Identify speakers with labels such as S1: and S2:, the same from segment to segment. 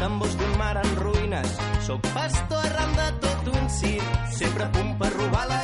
S1: tambors d'un mar en ruïnes, sóc pastor arran de tot un circ, sempre a punt per robar la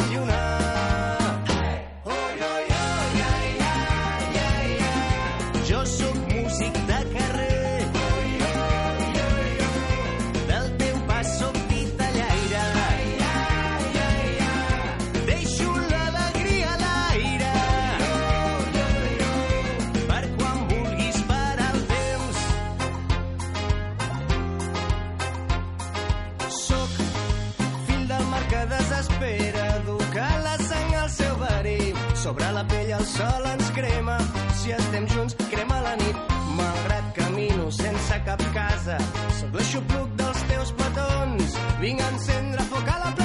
S1: Sobre la pell el sol ens crema, si estem junts crema la nit. Malgrat camino sense cap casa, sóc l'aixopluc dels teus petons, vinc a encendre foc a la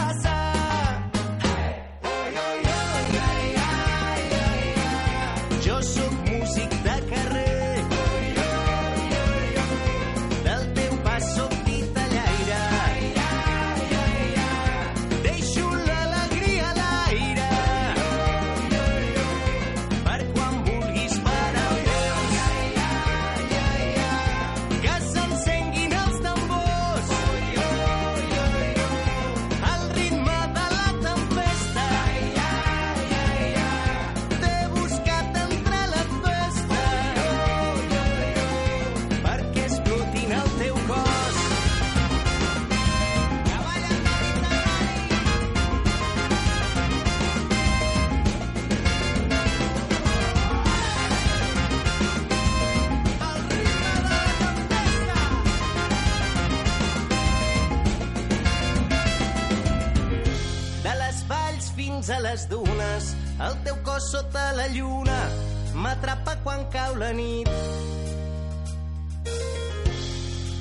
S1: nit.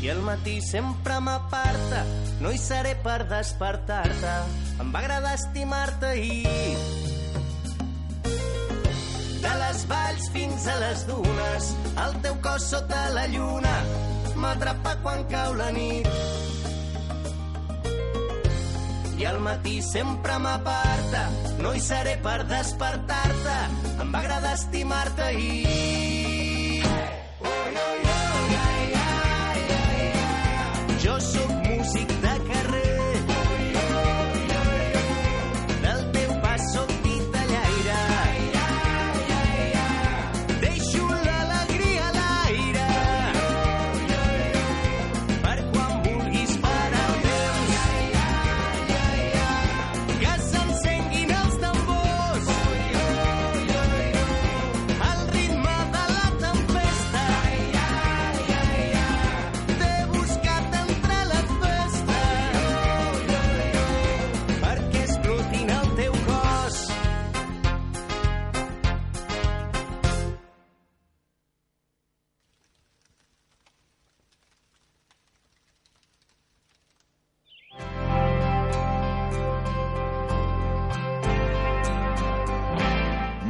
S1: I el matí sempre m'aparta, no hi seré per despertar-te. Em va agradar estimar-te ahir. De les valls fins a les dunes, el teu cos sota la lluna m'atrapa quan cau la nit. I al matí sempre m'aparta, no hi seré per despertar-te. Em va agradar estimar-te ahir.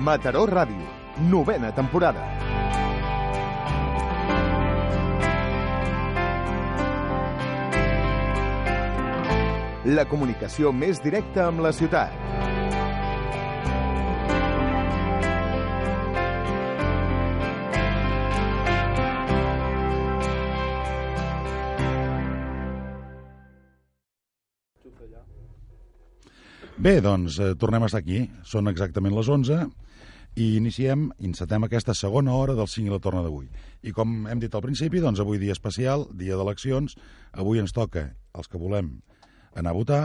S2: Mataró Ràdio, novena temporada. La comunicació més directa amb la ciutat.
S3: Bé, doncs, eh, tornem a estar aquí. Són exactament les 11 i iniciem, incetem aquesta segona hora del 5 i la torna d'avui. I com hem dit al principi, doncs avui dia especial, dia d'eleccions, avui ens toca, els que volem, anar a votar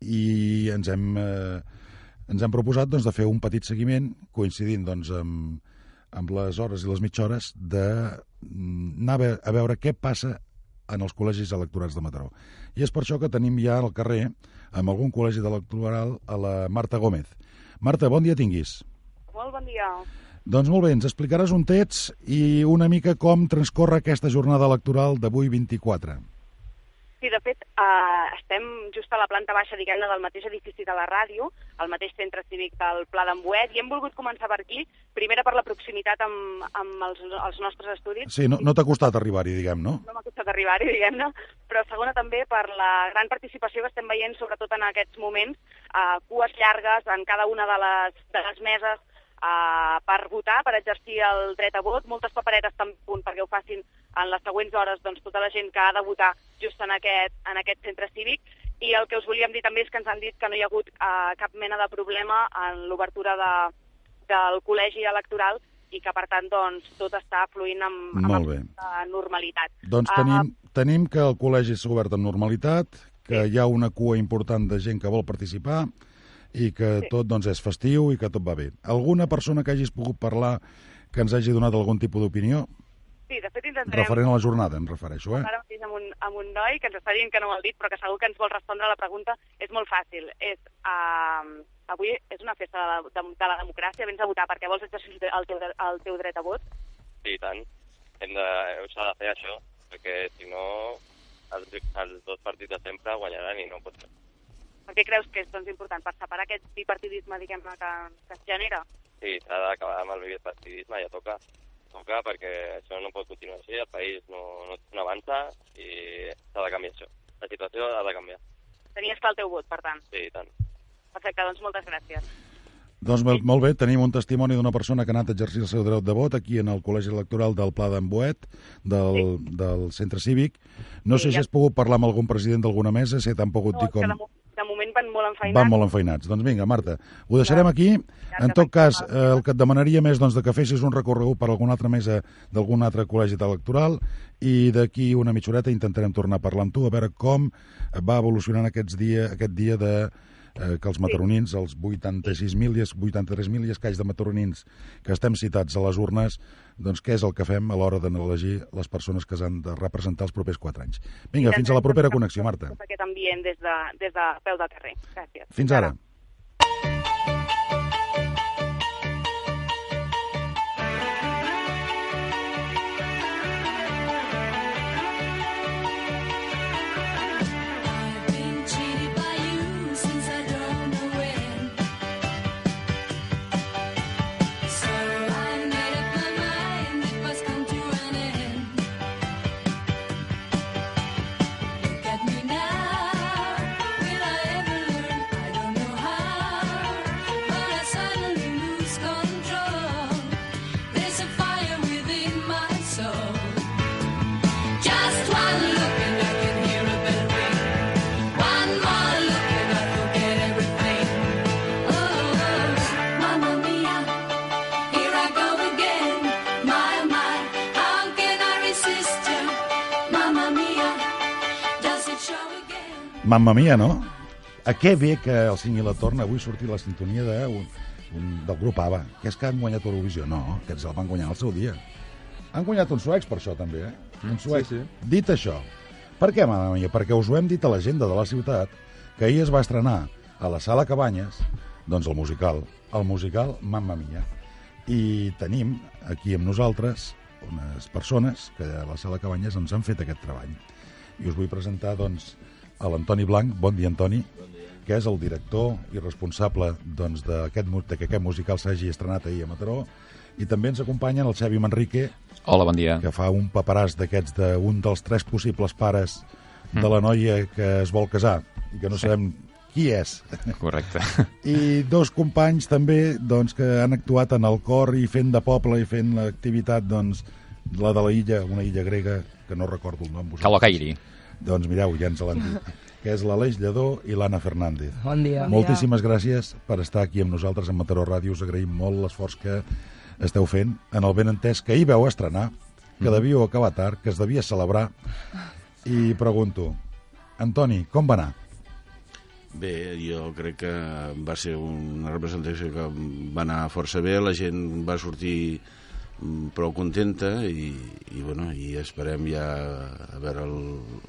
S3: i ens hem, eh, ens hem proposat doncs, de fer un petit seguiment coincidint doncs, amb, amb les hores i les mitja hores de mm, a veure què passa en els col·legis electorals de Mataró. I és per això que tenim ja al carrer, amb algun col·legi electoral, a la Marta Gómez. Marta, bon dia tinguis.
S4: Molt bon dia.
S3: Doncs molt bé, ens explicaràs un text i una mica com transcorre aquesta jornada electoral d'avui 24.
S4: Sí, de fet, eh, estem just a la planta baixa, diguem-ne, del mateix edifici de la ràdio, al mateix centre cívic del Pla d'Embuet, i hem volgut començar per aquí, primera per la proximitat amb, amb els, els nostres estudis.
S3: Sí, no, no t'ha costat arribar-hi, diguem, no?
S4: No m'ha costat arribar-hi, diguem-ne, però segona també per la gran participació que estem veient, sobretot en aquests moments, eh, cues llargues en cada una de les, de les meses, uh, per votar, per exercir el dret a vot. Moltes paperetes estan a punt perquè ho facin en les següents hores doncs, tota la gent que ha de votar just en aquest, en aquest centre cívic. I el que us volíem dir també és que ens han dit que no hi ha hagut uh, cap mena de problema en l'obertura de, del col·legi electoral i que, per tant, doncs, tot està fluint amb, amb
S3: Molt bé.
S4: normalitat.
S3: Doncs tenim, tenim que el col·legi s'ha obert amb normalitat, que hi ha una cua important de gent que vol participar i que
S4: Sí.
S3: tot doncs, és festiu i que tot va bé. Alguna persona que hagis pogut parlar que ens hagi donat algun tipus d'opinió?
S4: Sí, de fet intentarem...
S3: Referent a la jornada, em refereixo, eh?
S4: Ara mateix amb un, amb un noi que ens està dient que no ho ha dit, però que segur que ens vol respondre a la pregunta. És molt fàcil. És, uh, avui és una festa de la, de, de la democràcia, vens a votar perquè vols exercir el teu, el teu dret a vot.
S5: Sí, tant. Hem de, s'ha de fer això, perquè si no els, els dos partits de sempre guanyaran i no pot ser.
S4: Per què creus que és doncs, important? Per separar aquest bipartidisme diguem-ne que, que es genera?
S5: Sí, s'ha d'acabar amb el bipartidisme, ja toca. Toca perquè això no pot continuar així, el país no, no, no avança i s'ha de canviar això. La situació ha de canviar.
S4: Tenies clar el teu vot, per tant.
S5: Sí, i tant.
S4: Perfecte, doncs moltes gràcies.
S3: Doncs molt, molt bé, tenim un testimoni d'una persona que ha anat a exercir el seu dret de vot aquí en el Col·legi Electoral del Pla d'Embuet, del, del Centre Cívic. No
S4: Sí,
S3: sé si
S4: ja-
S3: has pogut parlar amb algun president d'alguna mesa, si t'han pogut
S4: No,
S3: dir com...
S4: de, mo- de moment van molt enfeinats.
S3: Van molt enfeinats. Doncs vinga, Marta, ho deixarem aquí. En tot cas, eh, el que et demanaria més doncs, de que fessis un recorregut per alguna altra mesa d'algun altre col·legi electoral i d'aquí una mitja horeta intentarem tornar a parlar amb tu, a veure com va evolucionant aquests dia, aquest dia de eh, que els mataronins, els 86.000 i els 83.000 i escaig de mataronins que estem citats a les urnes, doncs què és el que fem a l'hora d'elegir les persones que s'han de representar els propers 4 anys. Vinga, fins a la propera connexió, Marta.
S4: Aquest ambient des de, des de peu del carrer. Gràcies.
S3: Fins ara.
S6: Mamma mia,
S3: no? A què ve que el Cinc i la Torna avui surti la sintonia de, un, un, del grup ABBA? Que és que han guanyat Eurovisió? No, aquests el van guanyar al seu dia. Han guanyat uns suecs per això, també, eh? Un suec.
S7: sí, sí.
S3: Dit això, per què, mamma mia? Perquè us ho hem dit a l'agenda de la ciutat, que ahir es va estrenar a la Sala Cabanyes, doncs el musical, el musical Mamma Mia. I tenim aquí amb nosaltres unes persones que a la Sala Cabanyes ens han fet aquest treball. I us vull presentar, doncs, a l'Antoni Blanc. Bon dia, Antoni. que és el director i responsable doncs, d'aquest de que aquest musical s'hagi estrenat ahir a Mataró. I també ens acompanyen el Xavi Manrique,
S7: Hola, bon dia.
S3: que fa un paperàs d'aquests d'un dels tres possibles pares de la noia que es vol casar i que no sabem qui és.
S7: Correcte.
S3: I dos companys també doncs, que han actuat en el cor i fent de poble i fent l'activitat, doncs, la de la illa, una illa grega, que no recordo el nom. vosaltres.
S7: Calocairi.
S3: Doncs mireu, ja ens l'han dit. que és l'Aleix Lledó i l'Anna Fernández.
S8: Bon dia.
S3: Moltíssimes gràcies per estar aquí amb nosaltres a Mataró Ràdio. Us agraïm molt l'esforç que esteu fent en el ben entès que ahir veu estrenar, que devíeu acabar tard, que es devia celebrar. I pregunto, Antoni, com va anar?
S9: Bé, jo crec que va ser una representació que va anar força bé, la gent va sortir mm, prou contenta i, i, bueno, i esperem ja a veure el,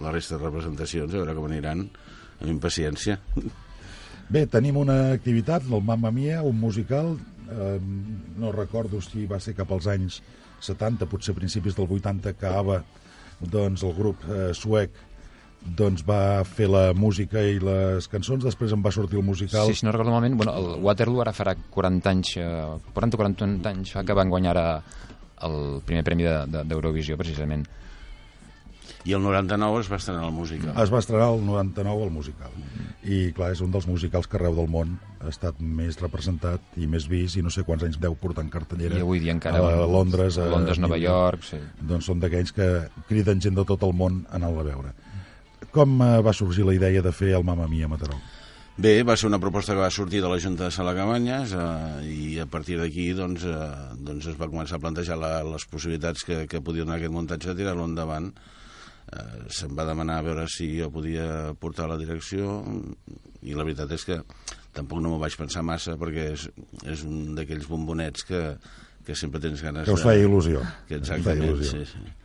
S9: la resta de representacions, a veure com aniran, amb impaciència.
S3: Bé, tenim una activitat, el Mamma Mia, un musical, eh, no recordo si va ser cap als anys 70, potser principis del 80, que ABBA, doncs el grup eh, suec, doncs va fer la música i les cançons, després en va sortir el musical.
S7: Sí, si no recordo malament, bueno, el Waterloo ara farà 40 anys, eh, 40 o 40 anys fa que van guanyar ara el primer premi de- de- d'Eurovisió, precisament.
S9: I el 99 es va estrenar el musical.
S3: Es va estrenar el 99 el musical. I, clar, és un dels musicals que arreu del món ha estat més representat i més vist i no sé quants anys deu portar en cartellera.
S7: I avui dia encara,
S3: A, Londres, a,
S7: Londres, Nova
S3: New
S7: York, sí.
S3: Doncs són d'aquells que criden gent de tot el món a anar-la a veure. Com eh, va sorgir la idea de fer el Mamma Mia a Mataró?
S9: Bé, va ser una proposta que va sortir de la Junta de Salacabanyes eh, i a partir d'aquí doncs, eh, doncs es va començar a plantejar la, les possibilitats que, que podia donar aquest muntatge de tirar-lo endavant. Eh, se'm va demanar a veure si jo podia portar la direcció i la veritat és que tampoc no m'ho vaig pensar massa perquè és, és un d'aquells bombonets que, que sempre tens ganes
S3: Que us feia il·lusió.
S9: Que exactament,
S3: il·lusió.
S9: sí, sí.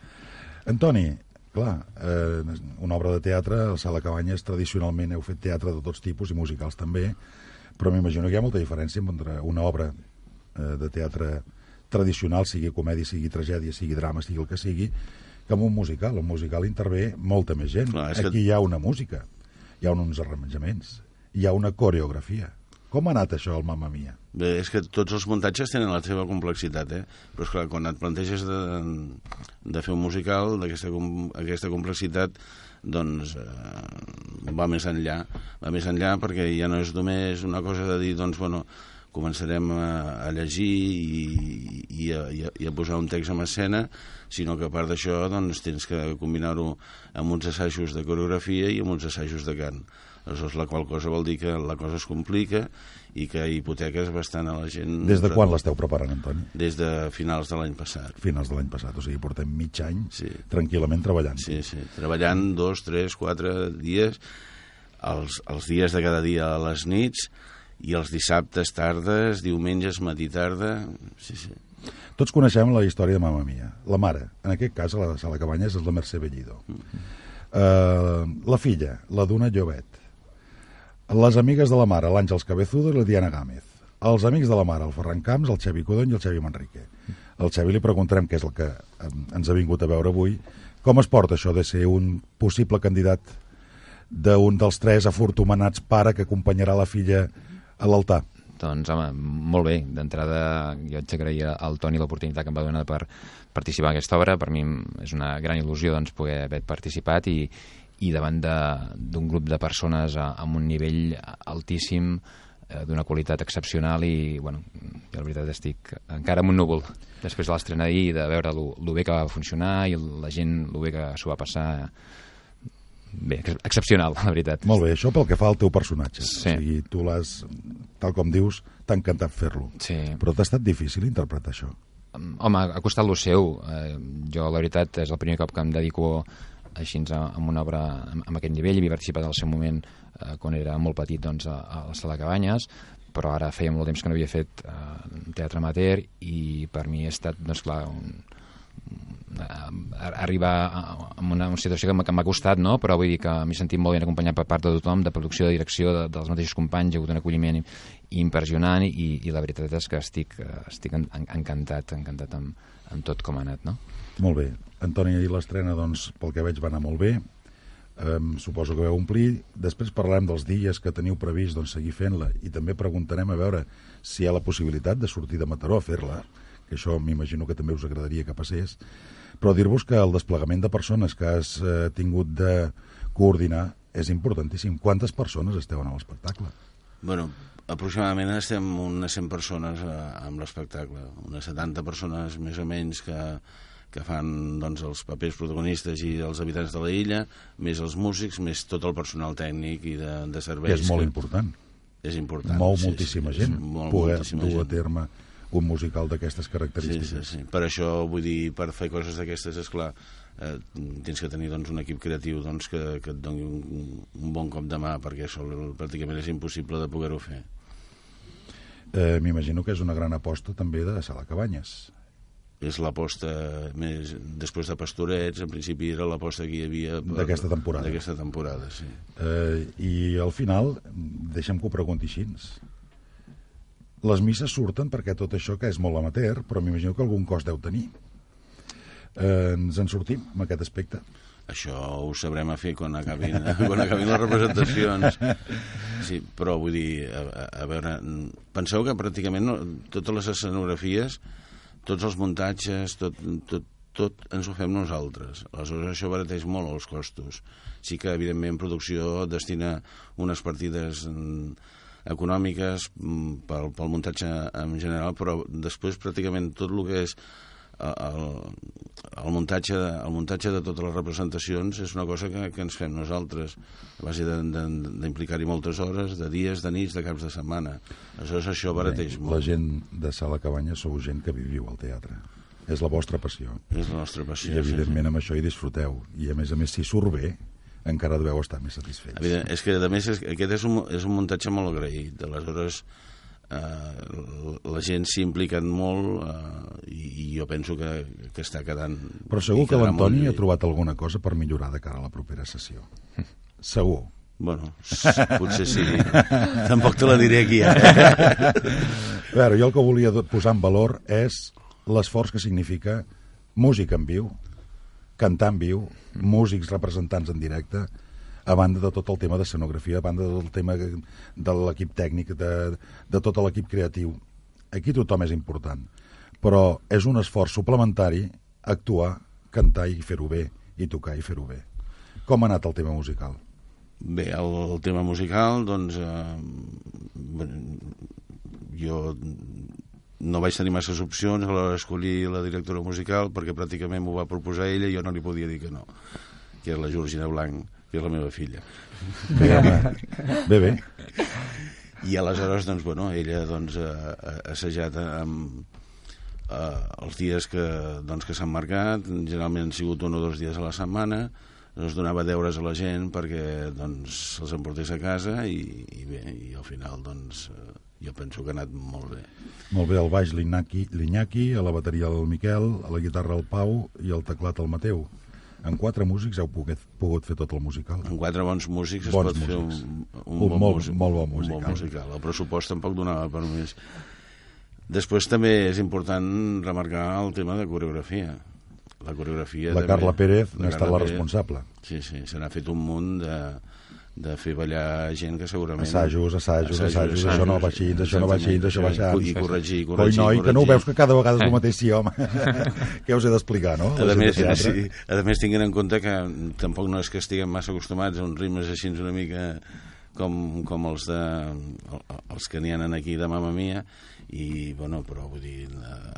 S3: Antoni, clar, eh, una obra de teatre, el Sala Cabanyes, tradicionalment heu fet teatre de tots tipus i musicals també, però m'imagino que hi ha molta diferència entre una obra eh, de teatre tradicional, sigui comèdia, sigui tragèdia, sigui drama, sigui el que sigui, que en un musical. Un musical intervé molta més gent.
S9: Clar, és que-
S3: Aquí hi ha una música, hi ha uns arranjaments, hi ha una coreografia. Com ha anat això, el Mamma Mia?
S9: Bé, és que tots els muntatges tenen la seva complexitat, eh? Però, esclar, quan et planteges de, de fer un musical d'aquesta aquesta complexitat, doncs eh, va més enllà. Va més enllà perquè ja no és només una cosa de dir, doncs, bueno, començarem a, a llegir i, i, a, i, a, i a posar un text en escena, sinó que a part d'això doncs, tens que combinar-ho amb uns assajos de coreografia i amb uns assajos de cant. Aleshores, la qual cosa vol dir que la cosa es complica i que hipoteques bastant a la gent.
S3: Des de quan l'esteu preparant, Antoni?
S9: Des de finals de l'any passat.
S3: Finals de l'any passat, o sigui, portem mig any
S9: Sí.
S3: tranquil·lament treballant.
S9: Sí, sí. Treballant dos, tres, quatre dies, els, els dies de cada dia a les nits, i els dissabtes tardes, diumenges, matí tarda... Sí, sí.
S3: Tots coneixem la història de Mamma Mia. La mare, en aquest cas, a la sala Cabanyes, és la Mercè Bellido. Uh, la filla, la Duna Llobet. Les amigues de la mare, l'Àngels Cabezudo i la Diana Gámez. Els amics de la mare, el Ferran Camps, el Xavi Codony i el Xavi Manrique. Al Xavi li preguntarem, què és el que ens ha vingut a veure avui, com es porta això de ser un possible candidat d'un dels tres afortunats pare que acompanyarà la filla a l'altar.
S7: Doncs, home, molt bé. D'entrada, jo haig d'agrair al Toni l'oportunitat que em va donar per participar en aquesta obra. Per mi és una gran il·lusió doncs, poder haver participat i, i davant de- d'un grup de persones a, amb un nivell altíssim, eh, d'una qualitat excepcional i, bueno, jo la veritat estic encara amb un núvol després de l'estrena d'ahir de veure lo, lo bé que va funcionar i la gent lo bé que s'ho va passar bé, ex- excepcional, la veritat.
S3: Molt bé, això pel que fa al teu personatge.
S7: Sí.
S3: O sigui, tu l'has, tal com dius, t'ha encantat fer-lo.
S7: Sí.
S3: Però t'ha estat difícil interpretar això.
S7: Home, ha costat lo seu. Eh, jo, la veritat, és el primer cop que em dedico així a, a una obra amb, amb aquest nivell. Havia participat al seu moment, eh, quan era molt petit, doncs, a, a la sala Cabanyes, però ara feia molt temps que no havia fet eh, teatre amateur i per mi ha estat, doncs clar, un, arribar a, una, una situació que m'ha- costat, no? però vull dir que m'he sentit molt ben acompanyat per part de tothom, de producció, de direcció, de, dels mateixos companys, hi ha hagut un acolliment impressionant i, i la veritat és que estic, eh, estic en, encantat, encantat amb, amb tot com ha anat, no?
S3: Molt bé. Antoni, i l'estrena, doncs, pel que veig, va anar molt bé. Um, suposo que vau omplir. Després parlarem dels dies que teniu previst doncs, seguir fent-la i també preguntarem a veure si hi ha la possibilitat de sortir de Mataró a fer-la, que això m'imagino que també us agradaria que passés. Però dir-vos que el desplegament de persones que has eh, tingut de coordinar és importantíssim. Quantes persones esteu en l'espectacle?
S9: Bueno, aproximadament estem unes 100 persones eh, amb l'espectacle, unes 70 persones més o menys que, que fan doncs, els papers protagonistes i els habitants de la illa, més els músics, més tot el personal tècnic i de, de serveis.
S3: és molt
S9: que
S3: important.
S9: És important.
S3: Mou
S9: sí,
S3: moltíssima
S9: sí,
S3: gent
S9: Molt,
S3: poder
S9: moltíssima
S3: dur a
S9: gent.
S3: terme un musical d'aquestes
S9: Sí,
S3: característiques.
S9: sí, sí. Per això, vull dir, per fer coses d'aquestes, és clar, eh, tens que tenir doncs, un equip creatiu doncs, que, que et doni un, un bon cop de mà, perquè sol, pràcticament és impossible de poder-ho fer.
S3: Eh, M'imagino que és una gran aposta també de Sala Cabanyes.
S9: És l'aposta més... Després de Pastorets, en principi era l'aposta que hi havia...
S3: D'aquesta temporada.
S9: D'aquesta temporada, sí.
S3: Eh, I al final, deixa'm que ho pregunti així, les misses surten perquè tot això que és molt amateur, però m'imagino que algun cost deu tenir. Eh, ens en sortim amb aquest aspecte.
S9: Això ho sabrem a fer quan acabin, quan acabin les representacions. Sí, però vull dir, a, a veure, penseu que pràcticament no, totes les escenografies, tots els muntatges, tot, tot, tot ens ho fem nosaltres. Aleshores això barateix molt els costos. Sí que, evidentment, producció destina unes partides mm, econòmiques mm, pel, pel muntatge en general, però després pràcticament tot el que és el, el, muntatge, el muntatge de totes les representacions és una cosa que, que ens fem nosaltres a base d'implicar-hi moltes hores, de dies, de nits, de caps de setmana. Aleshores això barateix
S3: Bé,
S9: molt.
S3: La gent de Sala Cabanya sou gent que viviu al teatre. És la vostra passió.
S9: És la nostra passió.
S3: I evidentment amb això hi disfruteu. I a més a més, si surt bé, encara deveu estar més satisfets.
S9: Evident, és que, a més, és, aquest és un, és un muntatge molt agraït. Aleshores, eh, la gent s'hi ha implicat molt eh, i, i jo penso que, que està quedant...
S3: Però segur que l'Antoni
S9: molt
S3: ha trobat alguna cosa per millorar de cara a la propera sessió. Segur.
S9: Bueno, potser sí. Tampoc te la diré aquí, ara.
S3: A veure, jo el que volia posar en valor és l'esforç que significa música en viu, cantar en viu, músics representants en directe, a banda de tot el tema d'escenografia, a banda de tot el tema de l'equip tècnic, de, de tot l'equip creatiu. Aquí tothom és important, però és un esforç suplementari actuar, cantar i fer-ho bé, i tocar i fer-ho bé. Com ha anat el tema musical?
S9: Bé, el, el tema musical, doncs, eh, jo no vaig tenir masses opcions a l'hora d'escollir la directora musical perquè pràcticament m'ho va proposar ella i jo no li podia dir que no, que és la Georgina Blanc, que és la meva filla.
S3: Bé, bé, bé.
S9: I aleshores, doncs, bueno, ella doncs, ha, ha assajat amb eh, els dies que, doncs, que s'han marcat, generalment han sigut un o dos dies a la setmana, es donava deures a la gent perquè doncs, se'ls emportés a casa i, i bé, i al final doncs, eh, jo penso que ha anat molt bé.
S3: Molt bé, al baix l'Iñaki, a la bateria el Miquel, a la guitarra el Pau i al teclat el Mateu. En quatre músics heu pogut, pogut fer tot el musical.
S9: En quatre bons músics
S3: Bons
S9: es pot fer un,
S3: músics.
S9: un,
S3: Un
S9: bon,
S3: molt-
S9: músic,
S3: molt bon
S9: un
S3: musical.
S9: bon musical. El pressupost tampoc donava per més. Després també és important remarcar el tema de coreografia. La coreografia...
S3: La
S9: també.
S3: Carla Pérez n'ha estat la responsable.
S9: Sí, sí, se n'ha fet un munt de, de fer ballar gent que segurament...
S3: Assajos, assajos, assajos, això no va així, això no va així, això va així.
S9: I corregir,
S3: Coi,
S9: corregir,
S3: noi, que no ho veus que cada vegada és el mateix, sí, home. Què us he d'explicar, no?
S9: A
S3: de
S9: més, sí, a més, tinguin en compte que tampoc no és que estiguem massa acostumats a uns ritmes així una mica com, com els, de, els que n'hi ha aquí de Mamma Mia, i, bueno, però vull dir,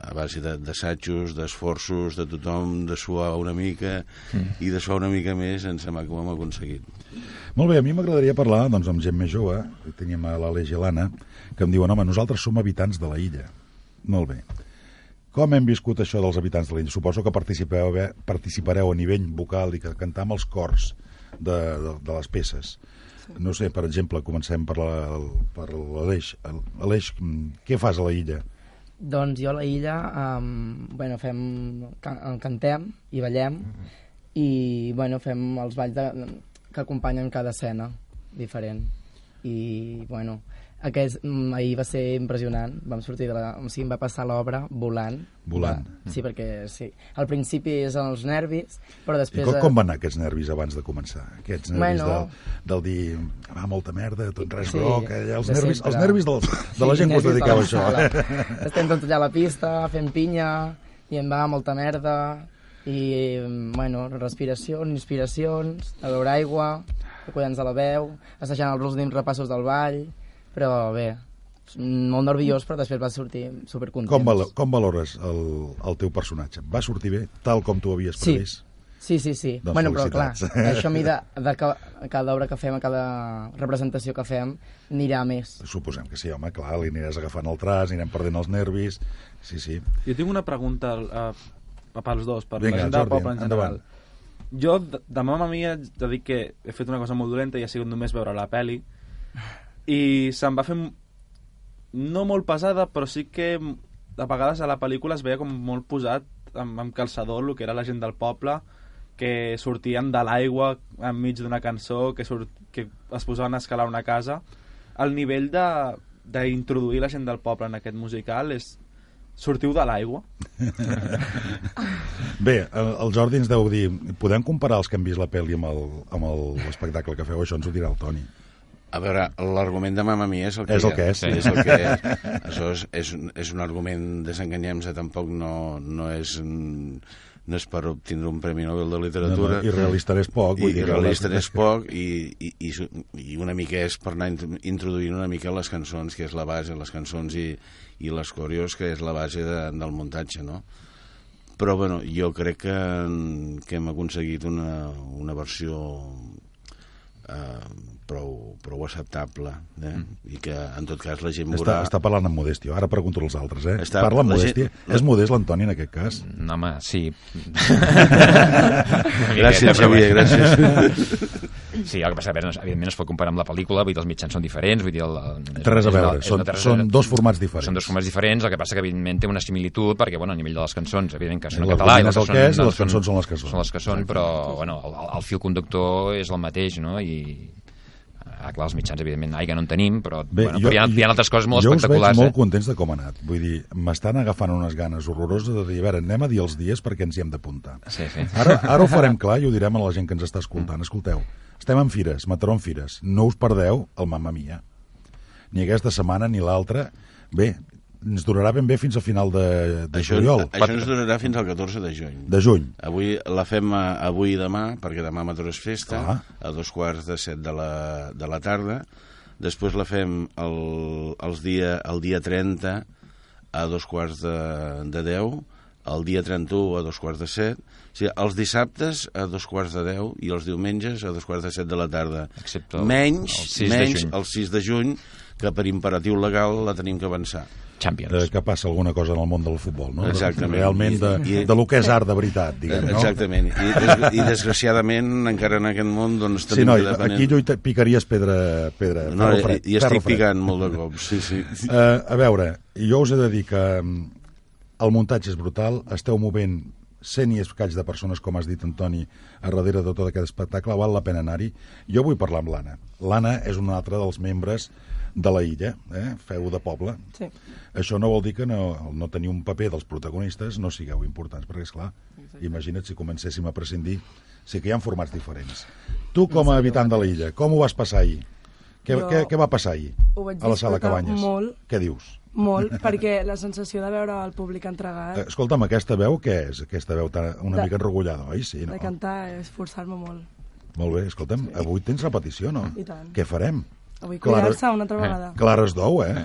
S9: a base de- d'assajos, d'esforços, de tothom, de suar una mica,
S3: Mm.
S9: i de suar una mica més, em sembla que ho hem aconseguit.
S3: Molt bé, a mi m'agradaria parlar doncs, amb gent més jove, teníem a l'Aleix i l'Anna, que em diuen, home, nosaltres som habitants de la illa. Molt bé. Com hem viscut això dels habitants de l'illa? Suposo que participeu, eh, participareu a nivell vocal i que cantar amb els cors de, de, de les peces. No sé, per exemple, comencem per la- per l'Aleix. Aleix, mm, què fas a la illa?
S8: Doncs jo a la illa, um, bueno, fem, can, cantem i ballem i, bueno, fem els balls de, que acompanyen cada escena diferent. I, bueno, aquest, mm, ahir va ser impressionant. Vam sortir de la... O sigui, em va passar l'obra volant.
S3: Volant.
S8: Va, sí, perquè sí. Al principi és els nervis, però
S3: I
S8: després...
S3: com,
S8: eh,
S3: com van anar aquests nervis abans de començar? Aquests nervis
S8: Bueno.
S3: del, del dir, va, molta merda, tot res
S8: Sí,
S3: groc, eh, els, nervis,
S8: sempre.
S3: els nervis dels, de la
S8: Sí,
S3: gent que us
S8: nervis de
S3: dediqueu a això.
S8: sala. Estem tots allà a la pista, fent pinya, i em va molta merda, i, bueno, respiracions, inspiracions, a veure aigua, cuidant de la veu, assajant els últims repassos del ball, però bé, molt nerviós, però després va sortir supercontents.
S3: Com, valo, com valores el, el teu personatge? Va sortir bé, tal com tu havies
S8: Sí.
S3: previst?
S8: Sí, sí, sí.
S3: Doncs
S8: bueno, però clar, això a mi de, de ca, a cada obra que fem, a cada representació que fem, anirà més.
S3: Suposem que sí, home, clar, li aniràs agafant el tras, anirem perdent els nervis... Sí, sí.
S10: Jo tinc una pregunta uh, pels dos, per
S3: Vinga,
S10: la gent del
S3: Jordi,
S10: poble en general.
S3: endavant.
S10: Jo, de, de mama mia, de dir que he fet una cosa molt dolenta i ha sigut només veure la peli i se'm va fer no molt pesada, però sí que a vegades a la pel·lícula es veia com molt posat amb, amb calçador el que era la gent del poble, que sortien de l'aigua enmig d'una cançó, que, surt, que es posaven a escalar una casa. El nivell d'introduir la gent del poble en aquest musical és sortiu de l'aigua.
S3: Bé, el, el Jordi ens deu dir, podem comparar els que han vist la pel·li amb l'espectacle que feu? Això ens ho dirà el Toni.
S9: A veure, l'argument de Mamma Mia és el que
S3: És el que és, sí.
S9: És el que és. Això és, és, un- és un argument, desenganyem-se, tampoc no, no és... no és per obtindre un Premi Nobel de Literatura.
S3: No, no, i realista n'és poc, vull
S9: I,
S3: dir
S9: i realista n'és poc, i, i, i, i una mica és per anar int- introduint una mica les cançons, que és la base, les cançons i, i les coreos, que és la base de, del muntatge, no? Però, bueno, jo crec que, que hem aconseguit una, una versió eh, prou, prou acceptable eh? i que en tot cas la gent
S3: Està,
S9: veurà
S3: està parlant amb modèstia. Ara pregunto als altres, eh?
S9: Està-
S3: Parla amb
S9: la
S3: modèstia.
S9: gent-
S3: És modest l'Antoni en aquest cas?
S7: No, home, sí.
S9: Gràcies, Xavier, gràcies.
S7: Sí, el que passa, a veure, no, evidentment no es pot comparar amb la pel·lícula, vull dir, els mitjans són diferents, vull dir... El, el,
S3: res a
S7: és una-
S3: veure,
S7: és
S3: són-
S7: una- té res a
S3: són dos formats diferents.
S7: Són dos formats diferents, el que passa que evidentment té una similitud, perquè, bueno, a nivell de les cançons, evidentment que són en català... i les que
S3: és
S7: són-
S3: les cançons són les que són.
S7: Són les que són, però, bueno, el, el, el fil conductor és el mateix, no?, i... Ah, clar, els mitjans, evidentment, aigua no en tenim, però,
S3: Bé,
S7: bueno, però hi, ha, hi ha altres coses molt
S3: jo
S7: espectaculars.
S3: us veig molt
S7: eh?
S3: contents de com ha anat. Vull dir, m'estan agafant unes ganes horroroses de dir, a veure, anem a dir els dies perquè ens hi hem d'apuntar.
S7: Sí, sí.
S3: Ara, ara ho farem clar i ho direm a la gent que ens està escoltant. Escolteu, estem en fires, Mataró en fires. No us perdeu el Mamma Mia. Ni aquesta setmana ni l'altra. Bé, ens durarà ben bé fins a final de, de
S9: Això,
S3: juliol.
S9: això ens durarà fins al 14 de juny.
S3: De juny.
S9: Avui la fem eh, avui i demà, perquè demà Mataró és festa,
S3: Clar.
S9: a dos quarts de set de la, de la tarda. Després la fem el, els dia, el dia 30 a dos quarts de, de 10, el dia 31 a dos quarts de set, o sigui, els dissabtes a dos quarts de 10 i els diumenges a dos quarts de set de la tarda.
S7: Excepte el-
S9: menys,
S7: el 6 de
S9: menys
S7: juny.
S9: el 6 de juny, que per imperatiu legal la tenim que avançar.
S7: Champions.
S3: Eh, que passa alguna cosa en el món del futbol, no?
S9: Exactament.
S3: Realment de,
S9: I-
S3: de lo que és art de veritat, diguem, no?
S9: Exactament. I, des, I desgraciadament, encara en aquest món, doncs,
S3: Sí,
S9: tenim
S3: noi,
S9: que dependre...
S3: aquí lluita, picaries pedra... pedra
S9: No,
S3: ferro
S9: i,
S3: fred,
S9: i estic
S3: ferro fred.
S9: picant molt de cops, sí, sí.
S3: Uh, a veure, jo us he de dir que mm, el muntatge és brutal, esteu movent cent i escaig de persones, com has dit, Antoni, a darrere de tot aquest espectacle, val la pena anar-hi. Jo vull parlar amb l'Anna. L'Anna és un altre dels membres de la illa, eh? feu de poble.
S8: Sí.
S3: Això no vol dir que no, no tenir un paper dels protagonistes no sigueu importants, perquè, és clar, imagina't si comencéssim a prescindir, sí que hi ha formats diferents. Tu, com a habitant de la illa, com ho vas passar ahir? Què,
S11: Jo
S3: què, què va passar ahir
S11: ho vaig
S3: a la sala Cabanyes?
S11: molt.
S3: Què dius?
S11: Molt, perquè la sensació de veure el públic entregat,
S3: Eh, Escolta'm, aquesta veu què és? Aquesta veu tan, una
S11: De-
S3: mica enrogullada, oi? Sí, no?
S11: de cantar, és forçar-me molt.
S3: Molt bé, escolta'm, avui tens repetició, no?
S11: I tant.
S3: Què farem?
S11: Avui cuidar-se una altra vegada.
S3: Clares d'ou, eh?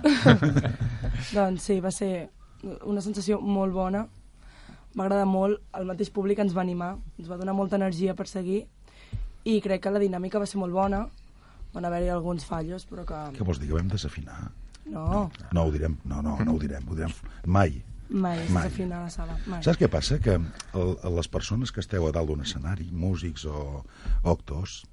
S11: Doncs sí, va ser una sensació molt bona. Va agradar molt, el mateix públic ens va animar, ens va donar molta energia per seguir i crec que la dinàmica va ser molt bona. Van haver-hi alguns fallos, però que...
S3: Què vols dir, que vam desafinar?
S11: No,
S3: No ho direm, no, no, no ho direm, ho direm mai.
S11: mai
S3: Mai.
S11: la sala. Mai.
S3: Saps què passa? Que el, les persones que esteu a dalt d'un escenari, músics o, o actors,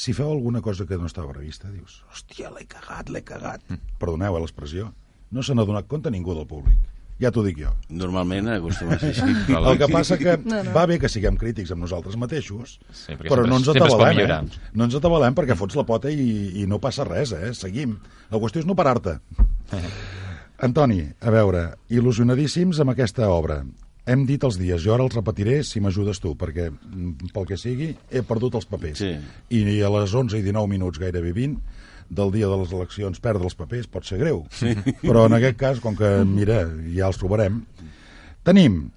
S3: si feu alguna cosa que no estava prevista, dius, hòstia, l'he cagat, l'he cagat. Perdoneu eh, l'expressió. No se n'ha donat compte ningú del públic. Ja t'ho dic jo.
S9: Normalment acostuma a ser així.
S3: El que passa que
S11: No, no.
S3: va bé que siguem crítics amb nosaltres mateixos,
S7: Sí,
S3: però
S7: sempre-
S3: no ens atabalem, eh? No ens atabalem perquè fots la pota i, i no passa res, eh? Seguim. La qüestió és no parar-te. Antoni, a veure, il·lusionadíssims amb aquesta obra. Hem dit els dies, jo ara els repetiré si m'ajudes tu, perquè, mm, pel que sigui, he perdut els papers.
S9: Sí.
S3: I a les 11 i 19 minuts, gairebé 20, del dia de les eleccions, perdre els papers pot ser greu. Sí. Però en aquest cas, com que, mira, ja els trobarem, tenim,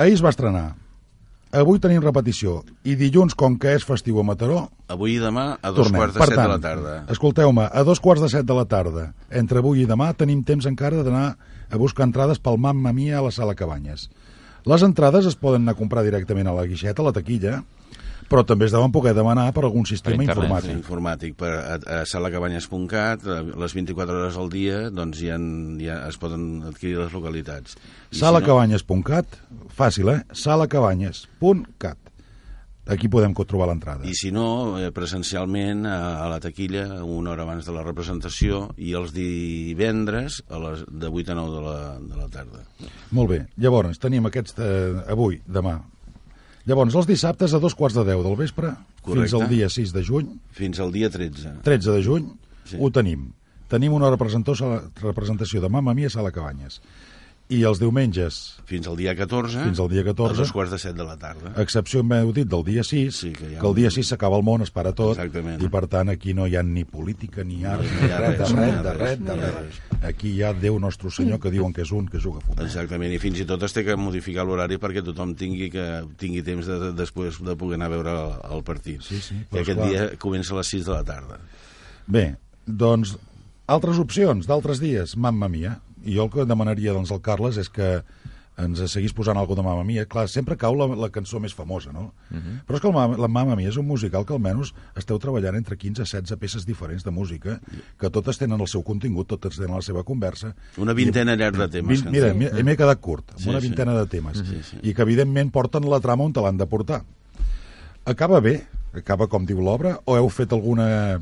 S3: ahir es va estrenar, avui tenim repetició, i dilluns, com que és festiu a Mataró,
S9: Avui i demà a dos
S3: tornem.
S9: quarts de
S3: Per
S9: set
S3: tant,
S9: de la tarda.
S3: Escolteu-me, a dos quarts de set de la tarda, entre avui i demà, tenim temps encara d'anar a buscar entrades pel Mamma Mia a la sala Cabanyes. Les entrades es poden anar a comprar directament a la guixeta, a la taquilla, però també es deuen poder demanar per algun sistema
S7: internet,
S3: informàtic.
S9: informàtic per a, a salacabanyes.cat a les 24 hores al dia doncs ja, ja es poden adquirir les localitats
S3: Salacabanyes.cat, fàcil, eh? salacabanyes.cat. Aquí podem trobar l'entrada.
S9: I si no, eh, presencialment a, a la taquilla una hora abans de la representació i els divendres a les, de 8 a 9 de la, de la tarda.
S3: Molt bé. Llavors, tenim aquests eh, avui, demà. Llavors, els dissabtes a dos quarts de deu del vespre, fins
S9: Correcte.
S3: al dia 6 de juny,
S9: Fins al dia 13.
S3: 13 de juny,
S9: Sí.
S3: ho tenim. Tenim una representació, representació de Mamma Mia a Sala Cabanyes. I els diumenges,
S9: Fins al dia 14.
S3: Fins al dia 14.
S9: A dos quarts de set de la tarda.
S3: excepció, hem dit, del dia 6,
S9: Sí, que ha
S3: que el dia 6 s'acaba el món, es para tot,
S9: Exactament.
S3: i per tant aquí no hi ha ni política, ni art,
S9: No
S3: ni res, de
S9: res,
S3: de
S9: res,
S3: res, de. Aquí hi ha Déu nostre senyor que diuen que és un que juga a futbol.
S9: Exactament, i fins i tot es té que modificar l'horari perquè tothom tingui que tingui temps de, de, després de poder anar a veure el, el partit.
S3: Sí, sí,
S9: I aquest
S3: esclar.
S9: dia comença a les 6 de la tarda.
S3: Bé, doncs, altres opcions d'altres dies, Mamma Mia. I jo el que demanaria doncs, al Carles és que ens seguís posant alguna de Mamma Mia. Clar, sempre cau la, la cançó més famosa, no? Uh -huh. Però és que el, la Mamma Mia és un musical que almenys esteu treballant entre 15 i 16 peces diferents de música, que totes tenen el seu contingut, totes tenen la seva conversa.
S9: Una vintena llarg de temes.
S3: Vint, mira, m'he m'he quedat curt, amb
S9: Sí,
S3: una
S9: sí.
S3: vintena de temes.
S9: Sí, sí.
S3: I que, evidentment, porten la trama on te l'han de portar. Acaba bé? Acaba com diu l'obra? O heu fet alguna...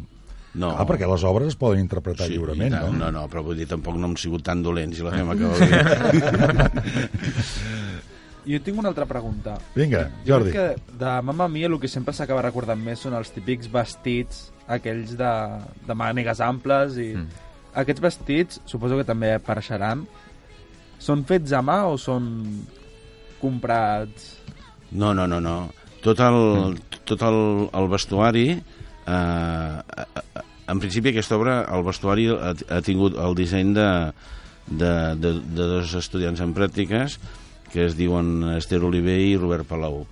S9: No.
S3: Ah, perquè les obres es poden interpretar
S9: Sí,
S3: lliurement, no?
S9: No, no, però vull dir, tampoc no hem sigut tan dolents i la fem acabar bé.
S10: Jo tinc una altra pregunta.
S3: Vinga,
S10: Jo
S3: Jordi.
S10: crec que de Mamma Mia el que sempre s'acaba recordant més són els típics vestits, aquells de, de mànegues amples i... Mm. Aquests vestits, suposo que també apareixeran, són fets a mà o són comprats?
S9: No, no, no, no. Tot el, tot el, el vestuari... Eh, en principi, aquesta obra, el vestuari ha, ha tingut el disseny de, de, de, de dos estudiants en pràctiques que es diuen Esther Oliver i Robert Palau.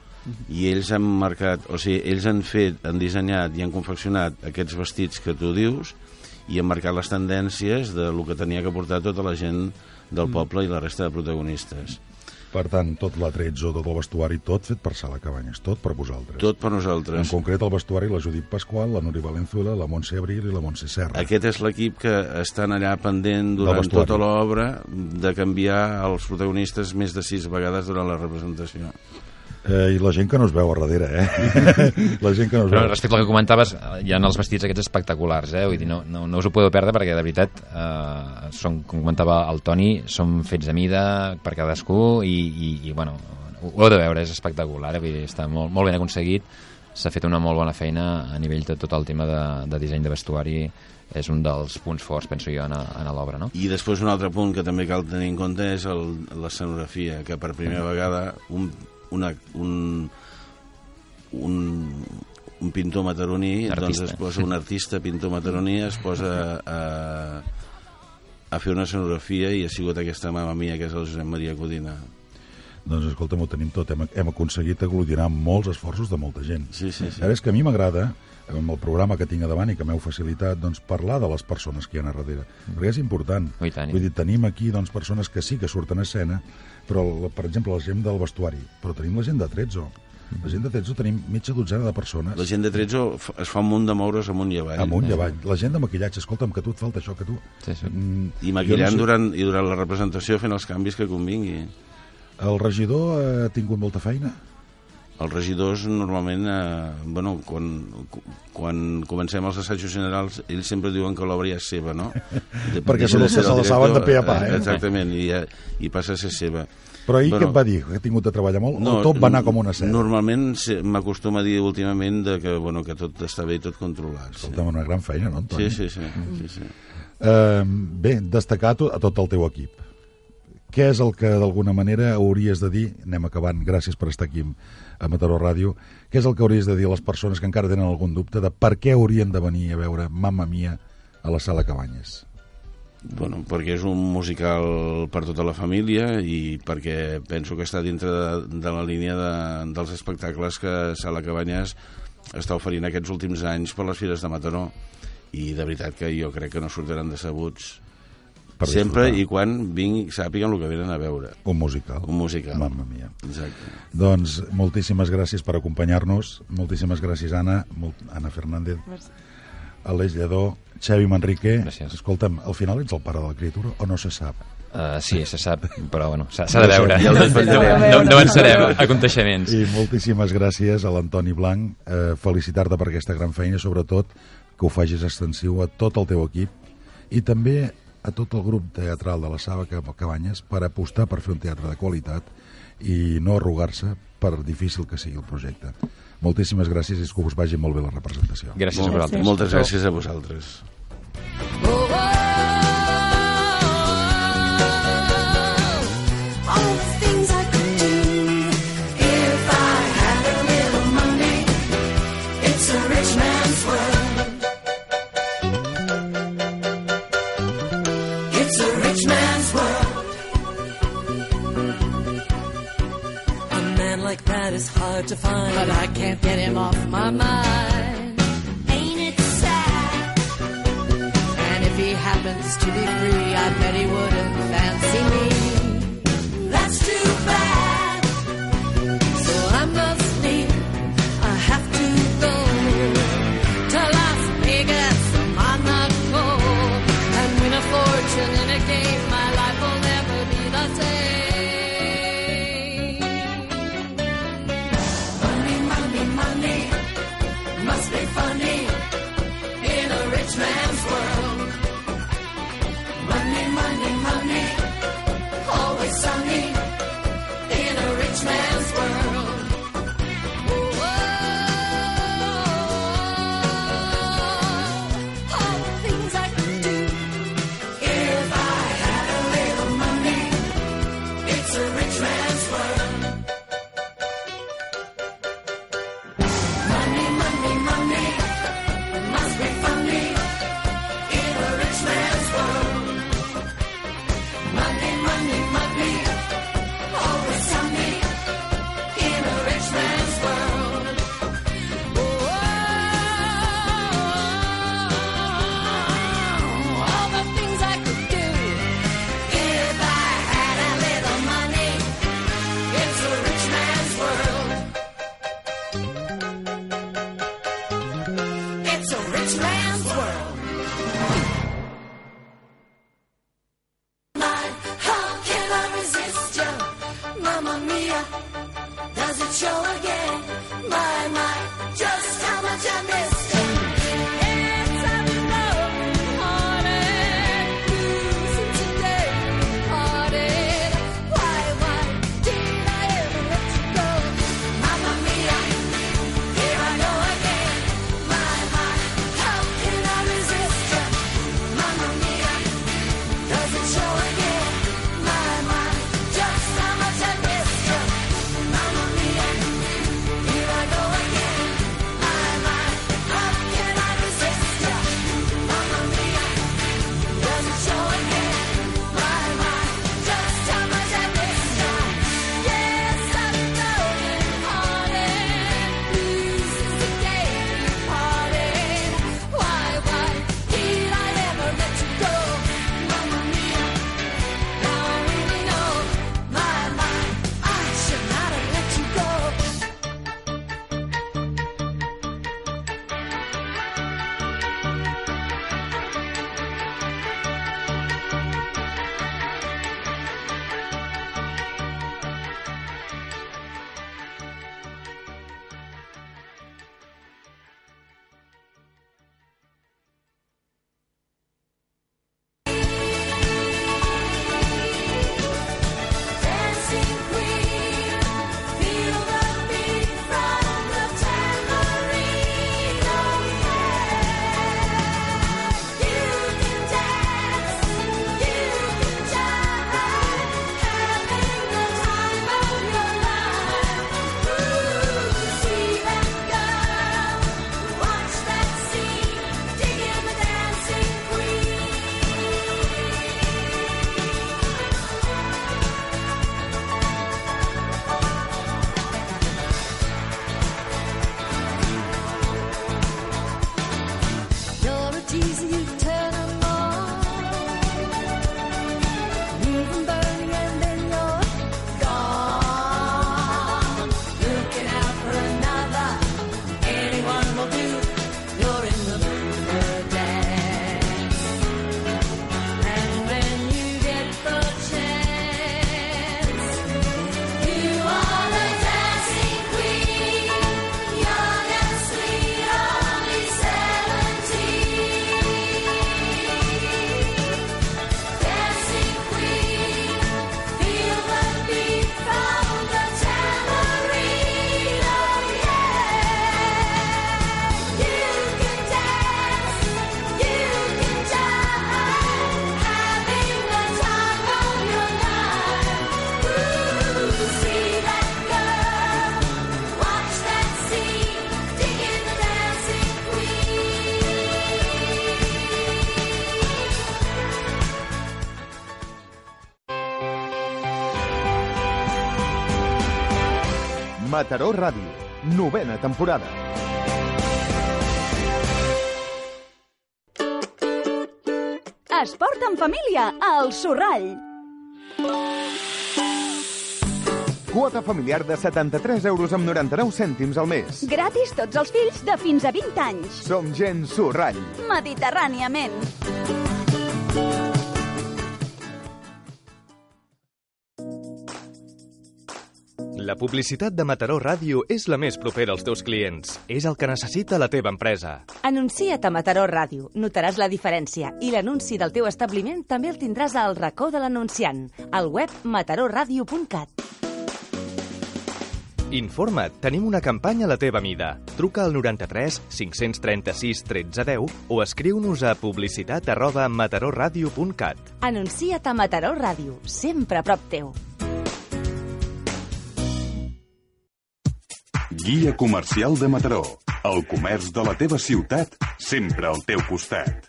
S9: I ells han marcat, o sigui, ells han fet, han dissenyat i han confeccionat aquests vestits que tu dius i han marcat les tendències de lo que tenia que portar tota la gent del poble i la resta de protagonistes.
S3: Per tant, tot l'atrezzo, tot el vestuari, tot fet per Sala Cabanyes, tot per vosaltres.
S9: Tot per
S3: En
S9: nosaltres.
S3: concret, el vestuari, la Judit Pasqual, la Núria Valenzuela, la Montse Abril i la Montse Serra.
S9: Aquest és l'equip que estan allà pendent durant tota l'obra de canviar els protagonistes més de sis vegades durant la representació.
S3: Eh, I la gent que no es veu a darrere, eh? la gent que no es
S7: Però
S3: veu.
S7: respecte al que comentaves, hi ha els vestits aquests espectaculars, eh? Vull dir, no, no, no us ho podeu perdre perquè, de veritat, eh, són, com comentava el Toni, són fets a mida per cadascú i, i, i bueno, ho heu de veure, és espectacular, eh? Vull dir, està molt, molt ben aconseguit, s'ha fet una molt bona feina a nivell de tot el tema de, de disseny de vestuari, és un dels punts forts, penso jo, en, a- en l'obra, no?
S9: I després un altre punt que també cal tenir en compte és l'escenografia, que per primera vegada un, una, un, un, un pintor mataroní doncs
S7: Artista.
S9: es posa, un artista pintor mataroní es posa a, a fer una escenografia i ha sigut aquesta mama mia que és el Josep Maria Codina
S3: Doncs escolta'm, ho tenim tot. Hem, hem aconseguit aglutinar molts esforços de molta gent.
S9: Sí, sí, sí.
S3: Ara és que a mi m'agrada, amb el programa que tinc a davant i que m'heu facilitat, doncs, parlar de les persones que hi ha a darrere. Perquè és important.
S7: Oh.
S3: Vull dir, tenim aquí doncs, persones que sí que surten a escena, però, la- per exemple, la gent del vestuari, però tenim la gent de Trezzo. La gent de Trezzo tenim mitja dotzena de persones.
S9: la gent de Trezzo es fa un munt de moure's amunt i avall
S3: Amunt i avall. La gent de maquillatge, escolta'm, que a tu et falta això, que tu...
S7: Sí, sí.
S3: Mm,
S9: i maquillant
S3: no sé-
S9: durant, i durant la representació fent els canvis que convingui
S3: El regidor ha tingut molta feina?
S9: Els regidors normalment, eh, bueno, quan, quan comencem els assajos generals, ells sempre diuen que l'obra ja és seva, no? De,
S3: Perquè la-
S9: de ser
S3: se la saben de pe a pa, eh?
S9: Exactament, i, ja, i passa a ser seva.
S3: Però ahir
S9: Bueno,
S3: què et va dir? Que ha tingut de treballar molt? o tot va anar com una seda?
S9: Normalment m'acostuma a dir últimament de que, bueno, que tot està bé i tot controlat. Sí,
S3: Escolta'm, una gran feina, no, Antoni?
S9: sí, sí. sí, sí, sí.
S3: Eh, bé, destacar a tot el teu equip. Què és el que d'alguna manera hauries de dir, anem acabant, gràcies per estar aquí a Mataró Ràdio, què és el que hauries de dir a les persones que encara tenen algun dubte de per què haurien de venir a veure Mamma Mia a la sala Cabanyes?
S9: Bueno, perquè és un musical per tota la família i perquè penso que està dintre de, de la línia de, dels espectacles que Sala Cabanyes està oferint aquests últims anys per les fires de Mataró i de veritat que jo crec que no sortiran decebuts
S3: Per
S9: sempre
S3: disfrutar.
S9: i quan vingui, sàpiguen el que venen a veure
S3: Un musical.
S9: un musical
S3: Mamma Mia.
S9: exacte
S3: Doncs moltíssimes gràcies per acompanyar-nos, moltíssimes gràcies Anna, molt, Anna Fernández,
S11: Merci.
S3: Aleix Lledó, Xavi Manrique. Gràcies. Escolta'm, al final ets el pare de la criatura o no se sap?
S7: Uh, sí, se sap, però bueno, s'ha de veure.
S3: ja.
S7: No, no avançarem a aconteixements.
S3: I moltíssimes gràcies a l'Antoni Blanc. Eh, Felicitar-te per aquesta gran feina sobretot que ho facis extensiu a tot el teu equip i també a tot el grup teatral de la Saba Cabanyes per apostar per fer un teatre de qualitat i no arrugar-se per difícil que sigui el projecte. Moltíssimes gràcies i que us vagi molt bé la representació.
S7: Gràcies a vosaltres.
S9: Moltes gràcies a vosaltres.
S6: All the things I could do if I had a little money. It's a rich man's world. Mamma
S2: Mataró Ràdio, novena temporada.
S12: Esport en família, al Sorrall.
S2: Quota familiar de 73 euros amb 99 cèntims al mes.
S12: Gratis tots els fills de fins a 20 anys.
S2: Som gent Sorrall.
S12: Mediterràniament.
S13: La publicitat de Mataró Ràdio és la més propera als teus clients. És el que necessita la teva empresa.
S14: Anuncia't a Mataró Ràdio. Notaràs la diferència i l'anunci del teu establiment també el tindràs al racó de l'anunciant, al web mataroradio.cat.
S13: Informa't, tenim una campanya a la teva mida. Truca al 93 536 1310 o escriu-nos a publicitat arroba mataroradio.cat.
S14: Anuncia't a Mataró Ràdio, sempre a prop teu.
S15: Guia comercial de Mataró. El comerç de la teva ciutat, sempre al teu costat.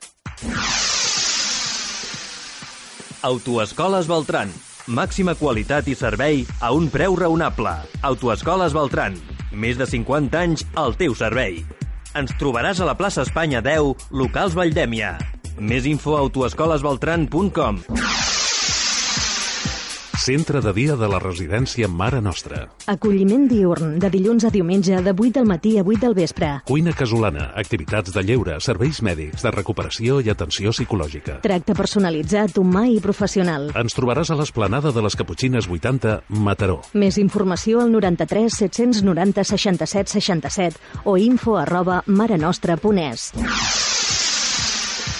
S16: Autoescoles Beltran. Màxima qualitat i servei a un preu raonable. Autoescoles Beltran. Més de 50 anys al teu servei. Ens trobaràs a la plaça Espanya 10, locals Valldèmia. Més info a autoescolesbeltran.com.
S17: Centre de dia de la residència Mare Nostra.
S18: Acolliment diurn, de dilluns a diumenge, de 8 del matí a 8 del vespre.
S17: Cuina casolana, activitats de lleure, serveis mèdics, de recuperació i atenció psicològica.
S18: Tracte personalitzat, humà i professional.
S17: Ens trobaràs a l'esplanada de les Caputxines 80, Mataró.
S18: Més informació al 93 790 67 67 o info arroba marenostra.es.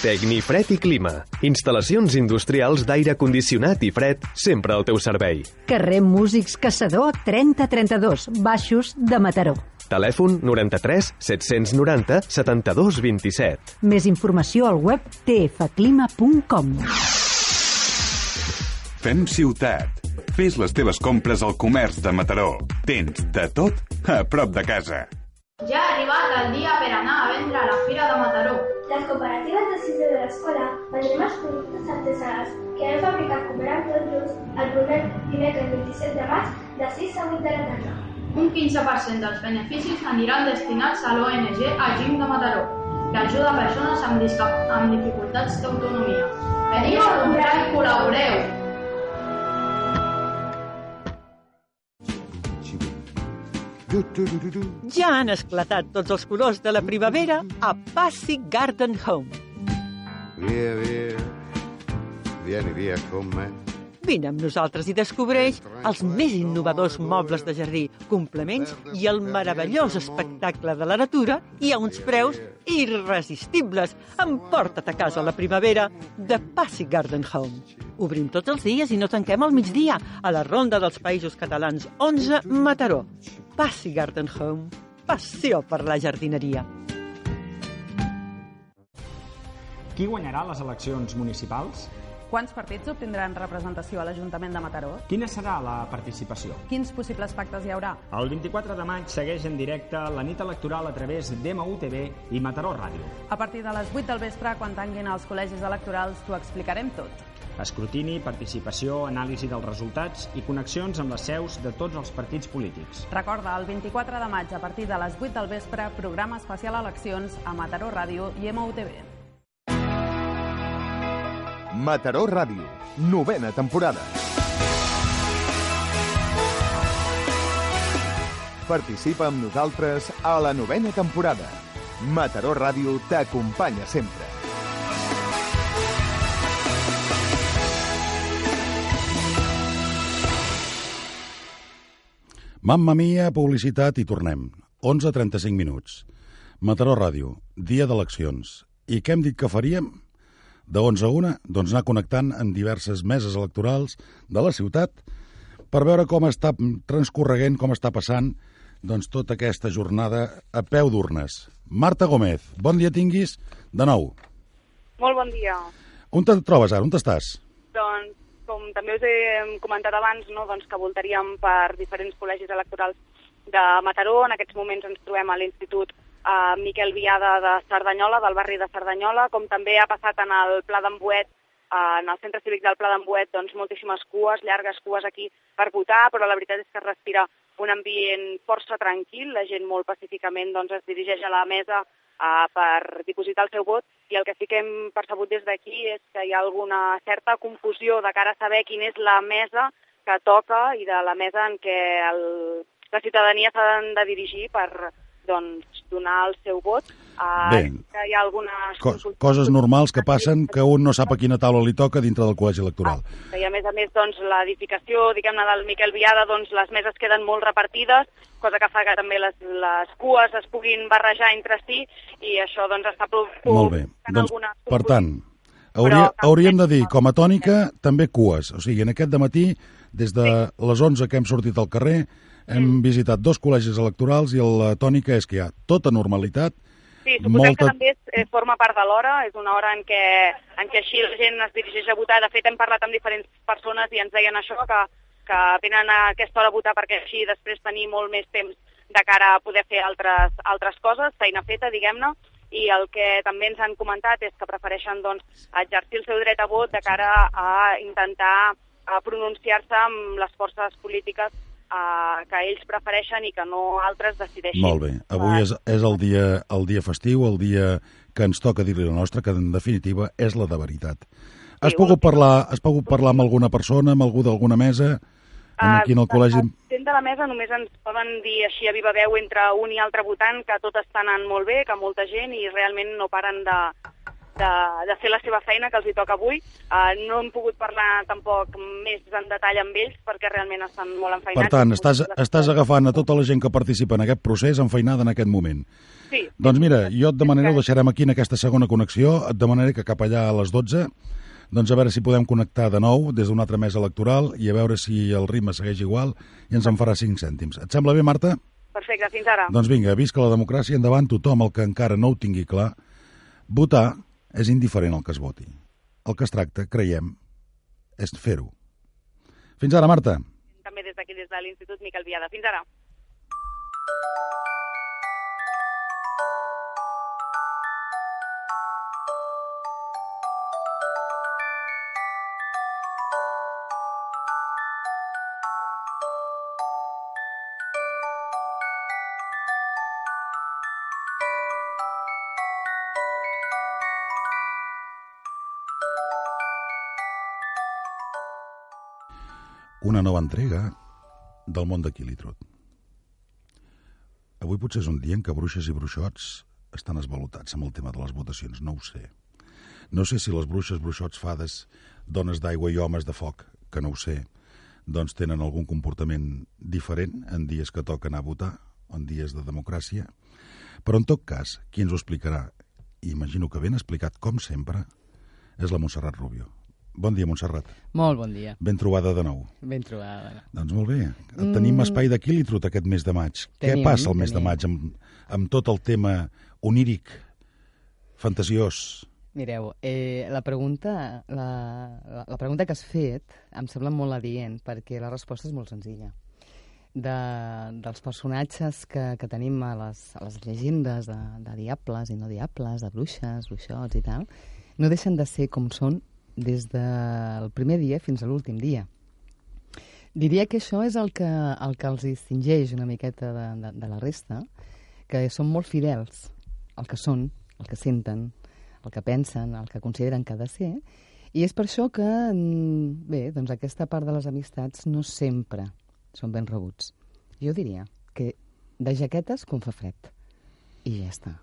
S19: Tecnifred i Clima. Instal·lacions industrials d'aire condicionat i fred sempre al teu servei.
S20: Carrer Músics Caçador 3032, Baixos de Mataró.
S19: Telèfon 93 790 72 27.
S20: Més informació al web tfclima.com.
S15: Fem ciutat. Fes les teves compres al comerç de Mataró. Tens de tot a prop de casa.
S21: Ja ha arribat el dia per anar a vendre la
S22: l'escola vendrem els productes artesanals que hem fabricat cooperant tot just el proper dimecres 27 de maig de 6 a 8 de la tarda.
S21: Un 15% dels beneficis aniran destinats a l'ONG Agim de Mataró, que ajuda persones amb, discap amb dificultats d'autonomia. Veniu a comprar i col·laboreu!
S23: Ja han esclatat tots els colors de la primavera a Passy Garden Home.
S24: Via, via, vieni via con me.
S23: Vine amb nosaltres i descobreix els més innovadors mobles de jardí, complements i el meravellós espectacle de la natura i a uns preus irresistibles. Emporta't a casa la primavera de Passy Garden Home. Obrim tots els dies i no tanquem al migdia a la Ronda dels Països Catalans 11 Mataró. Passy Garden Home. Passió per la jardineria.
S25: Qui guanyarà les eleccions municipals?
S26: Quants partits obtindran representació a l'Ajuntament de Mataró?
S25: Quina serà la participació?
S26: Quins possibles pactes hi haurà?
S25: El 24 de maig segueix en directe la nit electoral a través d'MUTV i Mataró Ràdio.
S26: A partir de les 8 del vespre, quan tanquin els col·legis electorals, t'ho explicarem tot.
S25: Escrutini, participació, anàlisi dels resultats i connexions amb les seus de tots els partits polítics.
S26: Recorda, el 24 de maig, a partir de les 8 del vespre, programa especial eleccions a Mataró Ràdio i MUTV.
S2: Mataró Ràdio, novena temporada. Participa amb nosaltres a la novena temporada. Mataró Ràdio t'acompanya sempre.
S3: Mamma mia, publicitat i tornem. 11.35 minuts. Mataró Ràdio, dia d'eleccions. I què hem dit que faríem? De 11 a 1, doncs anar connectant en diverses meses electorals de la ciutat per veure com està transcorreguent, com està passant doncs, tota aquesta jornada a peu d'urnes. Marta Gómez, bon dia tinguis de nou.
S4: Molt bon dia.
S3: On te trobes ara? On estàs?
S4: Doncs, com també us he comentat abans, no, doncs que voltaríem per diferents col·legis electorals de Mataró. En aquests moments ens trobem a l'Institut eh, Miquel Viada de Cerdanyola, del barri de Cerdanyola, com també ha passat en el Pla d'Embuet, eh, en el centre cívic del Pla d'Embuet, doncs moltíssimes cues, llargues cues aquí per votar, però la veritat és que es respira un ambient força tranquil, la gent molt pacíficament doncs, es dirigeix a la mesa uh, per dipositar el seu vot i el que sí que hem percebut des d'aquí és que hi ha alguna certa confusió de cara a saber quina és la mesa que toca i de la mesa en què el, la ciutadania s'ha de dirigir per doncs, donar el seu vot. Uh,
S3: Bé.
S4: que hi ha algunes
S3: Cos, coses normals que passen que un no sap a quina taula li toca dintre del col·legi electoral.
S4: I a més a més, doncs, l'edificació, diguem-ne, del Miquel Viada, doncs, les meses queden molt repartides, cosa que fa que també les, les cues es puguin barrejar entre si, i això, doncs, està pro-
S3: Molt bé.
S4: provocant
S3: Doncs,
S4: alguna
S3: per tant, hauria, hauríem de dir, com a tònica, també cues. O sigui, en aquest matí, des de les 11 que hem sortit al carrer, hem visitat dos col·legis electorals i la tònica és que hi ha tota normalitat,
S4: Sí, suposem
S3: molta...
S4: que també és, eh, forma part de l'hora, és una hora en què, en què així la gent es dirigeix a votar. De fet, hem parlat amb diferents persones i ens deien això, que, que venen a aquesta hora a votar perquè així després tenir molt més temps de cara a poder fer altres, altres coses, feina feta, diguem-ne, i el que també ens han comentat és que prefereixen doncs, exercir el seu dret a vot de cara a intentar a pronunciar-se amb les forces polítiques eh, que ells prefereixen i que no altres decideixin.
S3: Molt bé. Avui és, és el, dia, el dia festiu, el dia que ens toca dir-li la nostra, que en definitiva és la de veritat. Has pogut parlar, has pogut parlar amb alguna persona, amb algú d'alguna mesa, en, aquí en el col·legi?
S4: Gent de la mesa només ens poden dir així a viva veu entre un i altre votant que tot està anant molt bé, que molta gent i realment no paren de, de, de fer la seva feina que els hi toca avui. Uh, no hem pogut parlar tampoc més en detall amb ells perquè realment estan molt enfeinats.
S3: Per tant, estàs, estàs agafant a tota la gent que participa en aquest procés enfeinada en aquest moment.
S4: Sí.
S3: Doncs mira, jo et demanaré, ho deixarem aquí en aquesta segona connexió, et demanaré que cap allà a les 12, doncs a veure si podem connectar de nou des d'una altra mesa electoral i a veure si el ritme segueix igual i ens en farà 5 cèntims. Et sembla bé, Marta?
S4: Perfecte, fins ara.
S3: Doncs vinga, visca la democràcia, endavant tothom el que encara no ho tingui clar. Votar és indiferent al que es voti. El que es tracta, creiem, és fer-ho. Fins ara, Marta.
S4: També des d'aquí, des de l'Institut Miquel Viada. Fins ara.
S3: Una nova entrega del món de Quilitrut. Avui potser és un dia en què bruixes i bruixots estan esvalutats amb el tema de les votacions, no ho sé. No sé si les bruixes, bruixots, fades, dones d'aigua i homes de foc, que no ho sé, doncs tenen algun comportament diferent en dies que toca anar a votar, en dies de democràcia. Però en tot cas, qui ens ho explicarà, i imagino que ben explicat, com sempre, és la Montserrat Rubio. Bon dia, Montserrat.
S27: Molt bon dia.
S3: Ben trobada de nou.
S27: Ben trobada.
S3: Doncs molt bé.
S27: Mm.
S3: Tenim espai de Quilitrut aquest mes de maig. Què
S27: Tenim,
S3: passa el mes de
S27: tenim.
S3: maig amb, amb tot el tema oníric, fantasiós?
S27: Mireu, eh, la, pregunta, la, la, la pregunta que has fet em sembla molt adient, perquè la resposta és molt senzilla. De, dels personatges que, que tenim a les, a les llegendes de, de diables i no diables, de bruixes, bruixots i tal, no deixen de ser com són des del primer dia fins a l'últim dia. Diria que això és el que, el que els distingeix una miqueta de, de, de la resta, que són molt fidels al que són, el que senten, el que pensen, el que consideren que ha de ser, i és per això que, mm, bé, doncs aquesta part de les amistats no sempre són ben rebuts. Jo diria que de jaquetes quan fa fred. I ja està.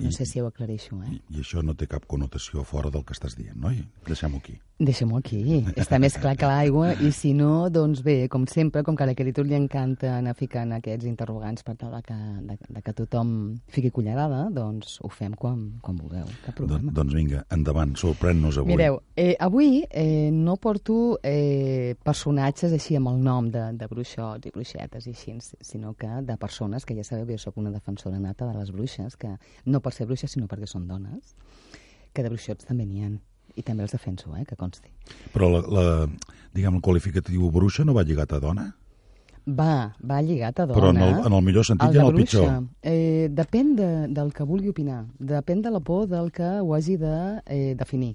S27: No sé si ho aclareixo, eh?
S3: I això no té cap connotació fora del que estàs dient, noi? Deixem-ho aquí.
S27: Deixem-ho aquí. Està més clar que l'aigua i si no, doncs bé, com sempre, com que a la Queritud li encanta anar ficant aquests interrogants per tal que, de, de que tothom fiqui cullerada, doncs ho fem quan, quan vulgueu. Cap
S3: Don,
S27: problema.
S3: doncs vinga, endavant, sorprèn-nos avui.
S27: Mireu, eh, avui eh, no porto eh, personatges així amb el nom de, de bruixots i bruixetes i així, sinó que de persones que ja sabeu que jo sóc una defensora nata de les bruixes, que no per ser bruixes sinó perquè són dones, que de bruixots també n'hi ha. I també els defenso, eh, que consti.
S3: Però la, la, diguem, el qualificatiu bruixa no va lligat a dona?
S27: Va, va lligat a dona.
S3: Però en el- en el millor sentit
S27: El
S3: i en el
S27: bruixa,
S3: pitjor.
S27: Eh, depèn de, del que vulgui opinar. Depèn de la por del que ho hagi de eh, definir.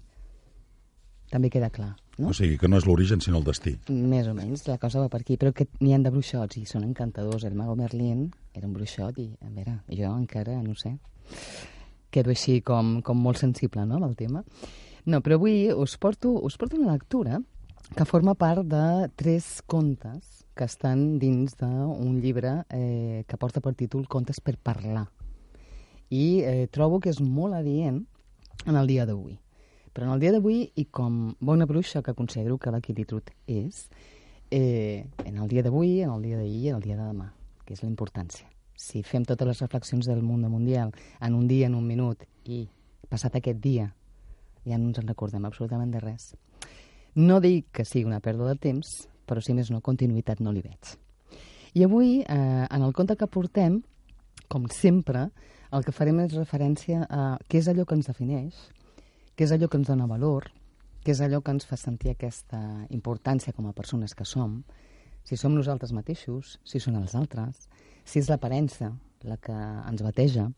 S27: també queda clar. No?
S3: O sigui, que no és l'origen, sinó el destí.
S27: Més o menys, la cosa va per aquí, però que n'hi han de bruixots i són encantadors. El mago Merlin era un bruixot i, a veure, jo encara, no sé, quedo així com, com molt sensible no, amb el tema. No, però avui us porto, us porto una lectura que forma part de tres contes que estan dins d'un llibre eh, que porta per títol Contes per parlar. I eh, trobo que és molt adient en el dia d'avui. Però en el dia d'avui, i com bona bruixa que considero que l'equilibrut és, eh, en el dia d'avui, en el dia d'ahir i en el dia de demà, que és la importància. Si fem totes les reflexions del món mundial en un dia, en un minut, i passat aquest dia, ja no ens en recordem absolutament de res. No dic que sigui una pèrdua de temps, però si més no, continuïtat no li veig. I avui, eh, en el conte que portem, com sempre, el que farem és referència a què és allò que ens defineix, què és allò que ens dona valor, què és allò que ens fa sentir aquesta importància com a persones que som, si som nosaltres mateixos, si són els altres, si és l'aparença la que ens bateja.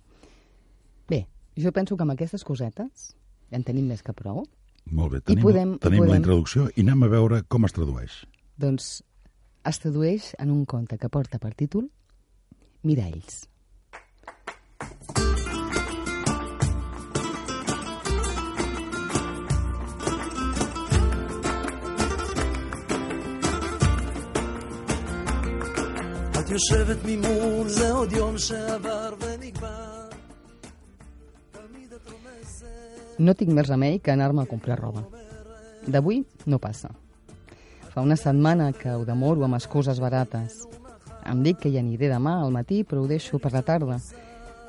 S27: Bé, jo penso que amb aquestes cosetes en tenim més que prou.
S3: Molt bé,
S27: I
S3: tenim,
S27: podem-
S3: tenim la
S27: podem-
S3: introducció i anem a veure com es tradueix.
S27: Doncs es tradueix en un conte que porta per títol Miralls.
S28: את יושבת ממול, זה עוד יום שעבר ונגמר.
S27: No tinc més remei que anar-me a comprar roba. D'avui no passa. Fa una setmana que ho demoro amb excuses barates. Em dic que hi aniré demà al matí, però ho deixo per la tarda.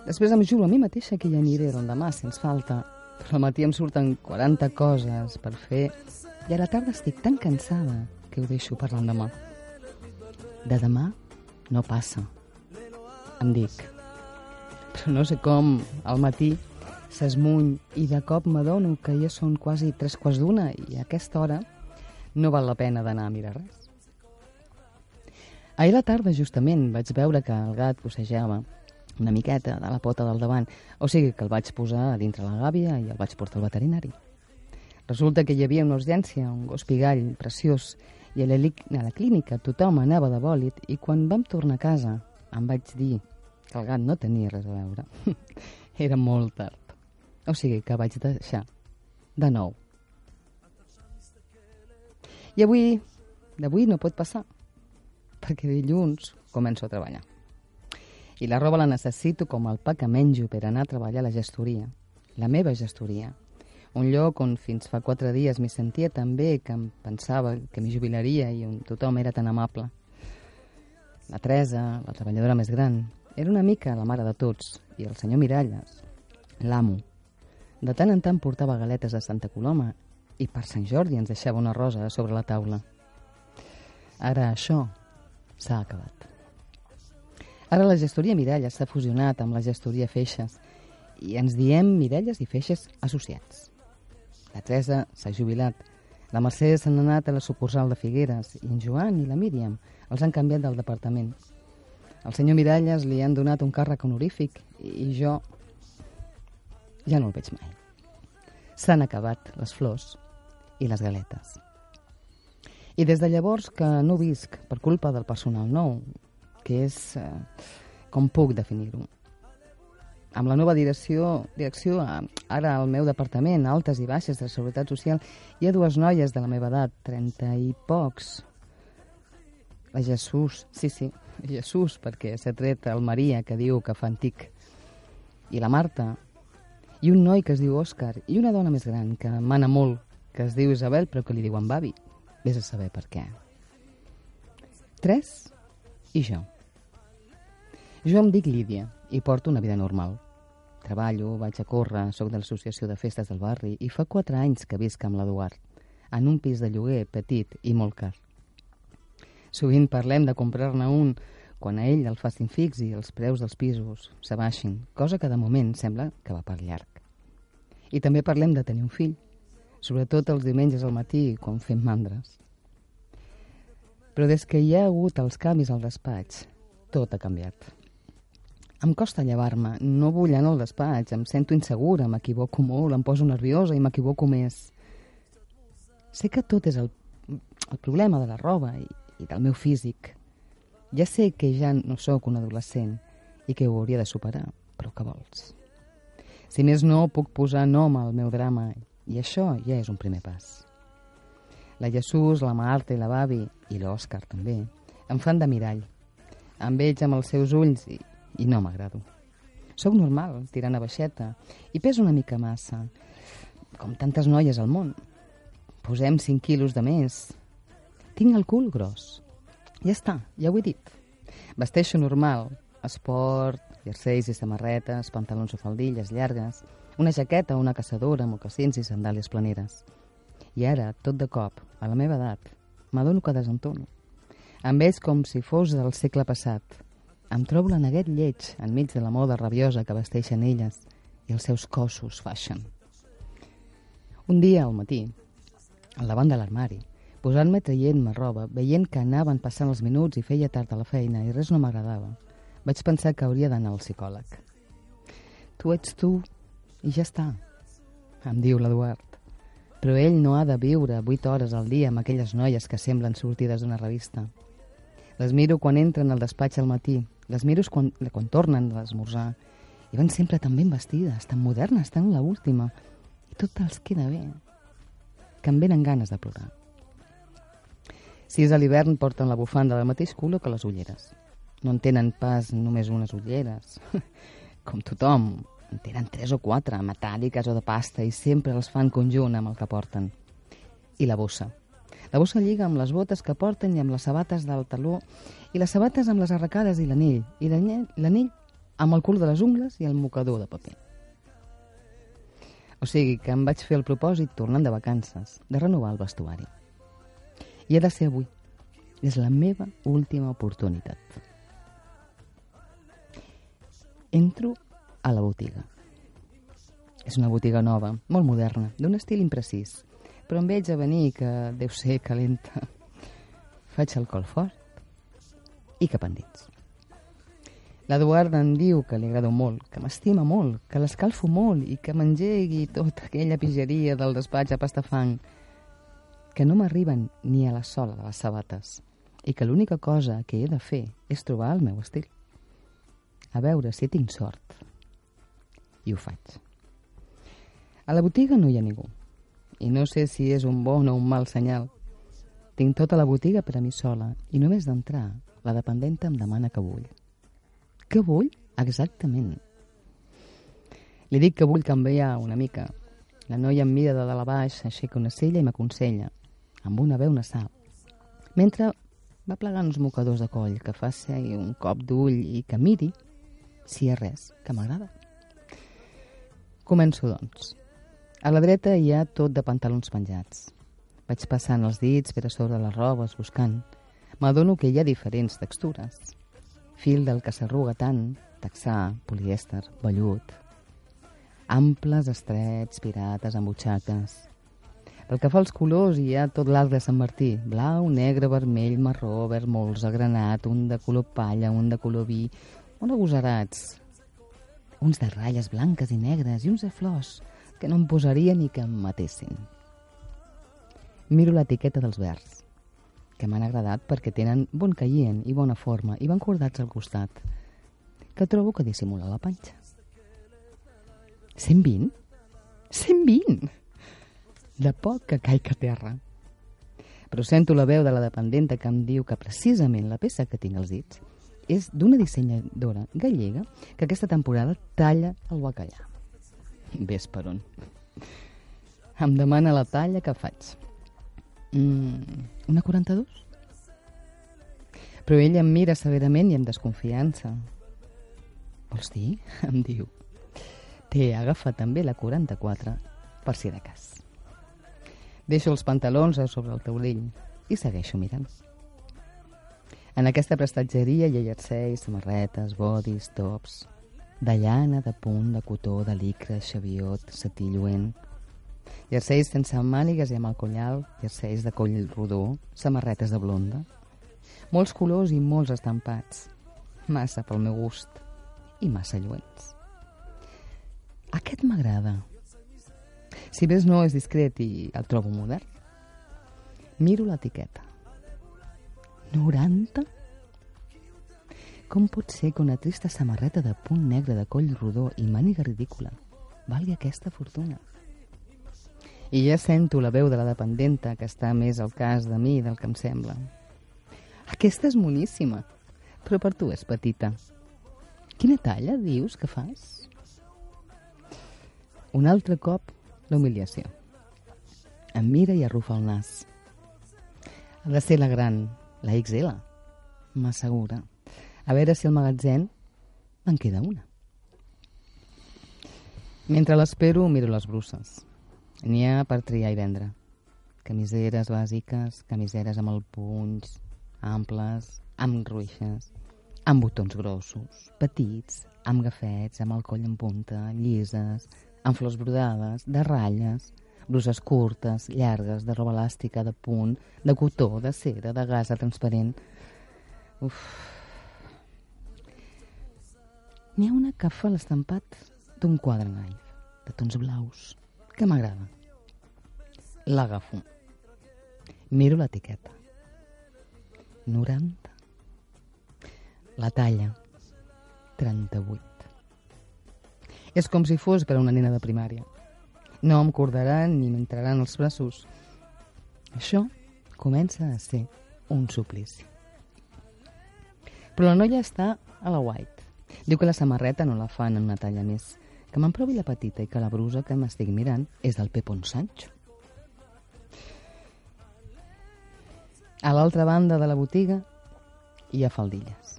S27: Després em juro a mi mateixa que hi aniré l'endemà, sens falta. Però al matí em surten 40 coses per fer i a la tarda estic tan cansada que ho deixo per l'endemà. De demà no passa. Em dic. Però no sé com, al matí s'esmuny i de cop m'adono que ja són quasi tres quarts d'una i a aquesta hora no val la pena d'anar a mirar res. Ahir la tarda, justament, vaig veure que el gat bussejava una miqueta de la pota del davant, o sigui que el vaig posar a dintre la gàbia i el vaig portar al veterinari. Resulta que hi havia una urgència, un gos pigall preciós, i a la, a la clínica tothom anava de bòlit i quan vam tornar a casa em vaig dir que el gat no tenia res a veure. Era molt tard. O sigui que vaig deixar de nou. I avui, d'avui no pot passar, perquè dilluns començo a treballar. I la roba la necessito com el pa que menjo per anar a treballar a la gestoria, la meva gestoria. Un lloc on fins fa quatre dies m'hi sentia tan bé que em pensava que m'hi jubilaria i on tothom era tan amable. La Teresa, la treballadora més gran, era una mica la mare de tots i el senyor Miralles, l'amo. De tant en tant portava galetes de Santa Coloma i per Sant Jordi ens deixava una rosa a sobre la taula. Ara això s'ha acabat. Ara la gestoria Miralles s'ha fusionat amb la gestoria Feixes i ens diem Miralles i Feixes associats. La Teresa s'ha jubilat, la Mercè n'ha anat a la sucursal de Figueres i en Joan i la Míriam els han canviat del departament. Al senyor Miralles li han donat un càrrec honorífic i jo ja no el veig mai. S'han acabat les flors i les galetes. I des de llavors que no visc per culpa del personal nou, que és eh, com puc definir-ho. Amb la nova direcció, direcció ara al meu departament, altes i baixes de Seguretat Social, hi ha dues noies de la meva edat, 30 i pocs. La Jesús, sí, sí, Jesús, perquè s'ha tret el Maria, que diu que fa antic. I la Marta, i un noi que es diu Òscar, i una dona més gran, que mana molt, que es diu Isabel, però que li diuen Babi. Vés a saber per què. Tres i jo. Jo em dic Lídia i porto una vida normal. Treballo, vaig a córrer, sóc de l'associació de festes del barri i fa quatre anys que visc amb l'Eduard, en un pis de lloguer petit i molt car. Sovint parlem de comprar-ne un quan a ell el facin fix i els preus dels pisos s'abaixin, cosa que de moment sembla que va per llarg. I també parlem de tenir un fill, sobretot els diumenges al matí quan fem mandres. Però des que hi ha hagut els canvis al despatx, tot ha canviat. Em costa llevar-me, no vull anar al despatx, em sento insegura, m'equivoco molt, em poso nerviosa i m'equivoco més. Sé que tot és el, el problema de la roba i, i del meu físic. Ja sé que ja no sóc un adolescent i que ho hauria de superar, però què vols? Si més no, puc posar nom al meu drama i això ja és un primer pas. La Jesús, la Marta i la Babi, i l'Òscar també, em fan de mirall. Em veig amb els seus ulls i, i no m'agrado. Sóc normal, tirant a baixeta, i peso una mica massa, com tantes noies al món. Posem 5 quilos de més. Tinc el cul gros. Ja està, ja ho he dit. Vesteixo normal, esport, jerseis i samarretes, pantalons o faldilles llargues, una jaqueta o una caçadora, mocassins i sandàlies planeres. I ara, tot de cop, a la meva edat, m'adono que desentono. Em veig com si fos del segle passat. Em trobo la neguet lleig enmig de la moda rabiosa que vesteixen elles i els seus cossos fashion. Un dia, al matí, al davant de l'armari, posant-me traient-me roba, veient que anaven passant els minuts i feia tard a la feina i res no m'agradava, vaig pensar que hauria d'anar al psicòleg. Tu ets tu i ja està, em diu l'Eduard. Però ell no ha de viure 8 hores al dia amb aquelles noies que semblen sortides d'una revista. Les miro quan entren al despatx al matí, les miro quan, quan tornen a l'esmorzar, i van sempre tan ben vestides, tan modernes, tan la última, i tot els queda bé, que em venen ganes de plorar. Si és a l'hivern, porten la bufanda del mateix color que les ulleres. No en tenen pas només unes ulleres, com tothom, en tenen tres o quatre, metàl·liques o de pasta, i sempre els fan conjunt amb el que porten. I la bossa. La bossa lliga amb les botes que porten i amb les sabates del taló, i les sabates amb les arracades i l'anell, i l'anell amb el cul de les ungles i el mocador de paper. O sigui que em vaig fer el propòsit, tornant de vacances, de renovar el vestuari. I ha de ser avui. És la meva última oportunitat. Entro a la botiga. És una botiga nova, molt moderna, d'un estil imprecís, però em veig a venir que deu ser calenta. Faig col fort i cap endins. L'Eduard em diu que li agrado molt, que m'estima molt, que l'escalfo molt i que m'engegui tota aquella pigeria del despatx a pastafang, que no m'arriben ni a la sola de les sabates i que l'única cosa que he de fer és trobar el meu estil. A veure si tinc sort i ho faig. A la botiga no hi ha ningú, i no sé si és un bon o un mal senyal. Tinc tota la botiga per a mi sola, i només d'entrar, la dependenta em demana que vull. Què vull? Exactament. Li dic que vull canviar una mica. La noia em mira de dalt a baix, aixeca una sella i m'aconsella, amb una veu nasal, mentre va plegant uns mocadors de coll, que faci un cop d'ull i que miri si hi ha res que m'agrada. Començo, doncs. A la dreta hi ha tot de pantalons penjats. Vaig passant els dits per a sobre les robes, buscant. M'adono que hi ha diferents textures. Fil del que s'arruga tant, texà, polièster, vellut. Amples, estrets, pirates, amb butxaques. Pel que fa als colors, hi ha tot l'arc de Sant Martí. Blau, negre, vermell, marró, verd molts, granat, un de color palla, un de color vi, un agosarats, uns de ratlles blanques i negres i uns de flors que no em posaria ni que em matessin. Miro l'etiqueta dels verds, que m'han agradat perquè tenen bon caient i bona forma i van cordats al costat, que trobo que dissimula la panxa. 120? 120! De poc que caic a terra. Però sento la veu de la dependenta que em diu que precisament la peça que tinc als dits és d'una dissenyadora gallega que aquesta temporada talla el bacallà. Ves per on. Em demana la talla que faig. Mm, una 42? Però ell em mira severament i amb desconfiança. Vols dir? Em diu. T'he agafat també la 44, per si de cas. Deixo els pantalons a sobre el taulell i segueixo mirant. En aquesta prestatgeria hi ha jerseis, samarretes, bodis, tops, de llana, de punt, de cotó, de licra, xaviot, satí lluent. Jerseis sense mànigues i amb el collal, jerseis de coll rodó, samarretes de blonda. Molts colors i molts estampats. Massa pel meu gust i massa lluents. Aquest m'agrada. Si més no és discret i el trobo modern, Miro l'etiqueta. 90? Com pot ser que una trista samarreta de punt negre de coll rodó i màniga ridícula valgui aquesta fortuna? I ja sento la veu de la dependenta que està més al cas de mi del que em sembla. Aquesta és moníssima, però per tu és petita. Quina talla dius que fas? Un altre cop, l'humiliació. Em mira i arrufa el nas. Ha de ser la gran, la XL, m'assegura. A veure si al magatzem en queda una. Mentre l'espero, miro les bruces. N'hi ha per triar i vendre. Camiseres bàsiques, camiseres amb el punys, amples, amb ruixes, amb botons grossos, petits, amb gafets, amb el coll en punta, llises, amb flors brodades, de ratlles, bruses curtes, llargues, de roba elàstica, de punt, de cotó, de cera, de gasa transparent. Uf. N'hi ha una que fa l'estampat d'un quadre naif, de tons blaus, que m'agrada. L'agafo. Miro l'etiqueta. 90. La talla. 38. És com si fos per a una nena de primària. No em cordaran ni m'entraran els braços. Això comença a ser un suplici. Però la noia està a la white. Diu que la samarreta no la fan en una talla més, que me'n provi la petita i que la brusa que m'estic mirant és del Pepon Sancho. A l'altra banda de la botiga hi ha faldilles.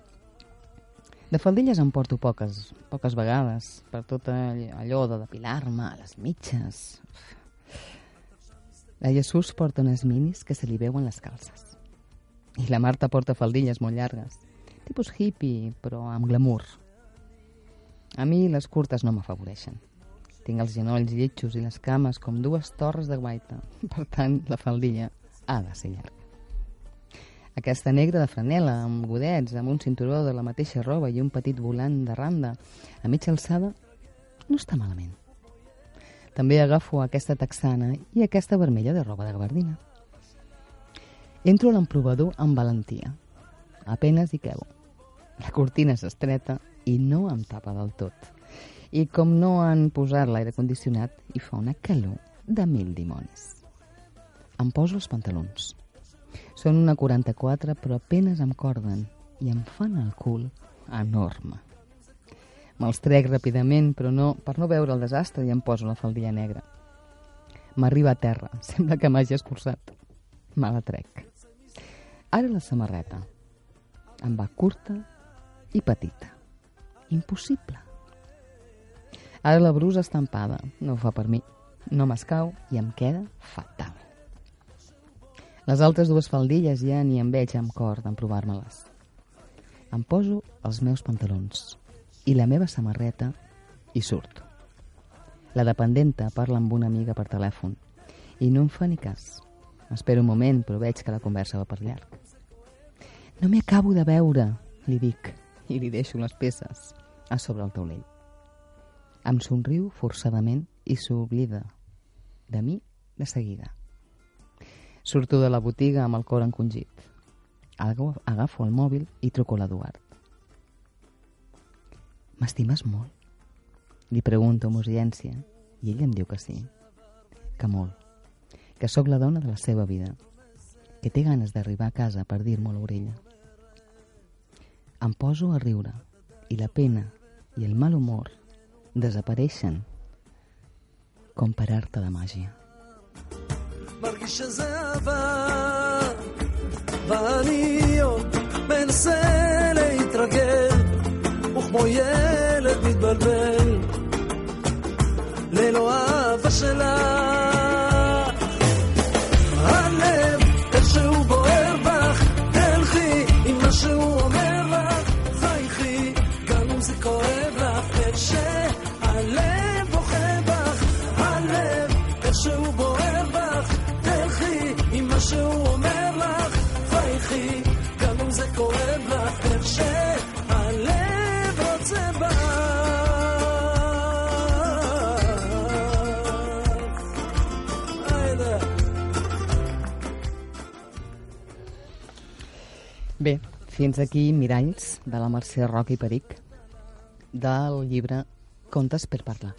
S27: De faldilles en porto poques, poques vegades, per tot allò de depilar-me, les mitges. La Jesús porta unes minis que se li veuen les calces. I la Marta porta faldilles molt llargues, tipus hippie, però amb glamour. A mi les curtes no m'afavoreixen. Tinc els genolls lletjos i les cames com dues torres de guaita. Per tant, la faldilla ha de ser llarga. Aquesta negra de franela, amb godets, amb un cinturó de la mateixa roba i un petit volant de randa, a mitja alçada, no està malament. També agafo aquesta texana i aquesta vermella de roba de gabardina. Entro a l'emprovador amb valentia. Apenes hi quebo. La cortina s'estreta i no em tapa del tot. I com no han posat l'aire condicionat, hi fa una calor de mil dimonis. Em poso els pantalons. Són una 44, però apenes em corden i em fan el cul enorme. Me'ls trec ràpidament, però no, per no veure el desastre i em poso la faldilla negra. M'arriba a terra, sembla que m'hagi escurçat. Me la trec. Ara la samarreta. Em va curta i petita. Impossible. Ara la brusa estampada. No fa per mi. No m'escau i em queda fatal. Les altres dues faldilles ja ni em veig amb cor d'emprovar-me-les. Em poso els meus pantalons i la meva samarreta i surto. La dependenta parla amb una amiga per telèfon i no em fa ni cas. Espero un moment, però veig que la conversa va per llarg. No m'hi acabo de veure, li dic, i li deixo les peces a sobre el taulell. Em somriu forçadament i s'oblida de mi de seguida. Surto de la botiga amb el cor encongit. Agafo el mòbil i truco a l'Eduard. M'estimes molt? Li pregunto amb urgència i ell em diu que sí, que molt, que sóc la dona de la seva vida, que té ganes d'arribar a casa per dir-m'ho a l'orella Em poso a riure i la pena i el mal humor desapareixen com per arte de màgia.
S28: מרגיש שזה עבר, ואני עוד מנסה להתרגל, וכמו ילד מתבלבל, ללא אהבה שלך.
S27: fins aquí Miralls, de la Mercè Roca i Peric, del llibre Contes per parlar.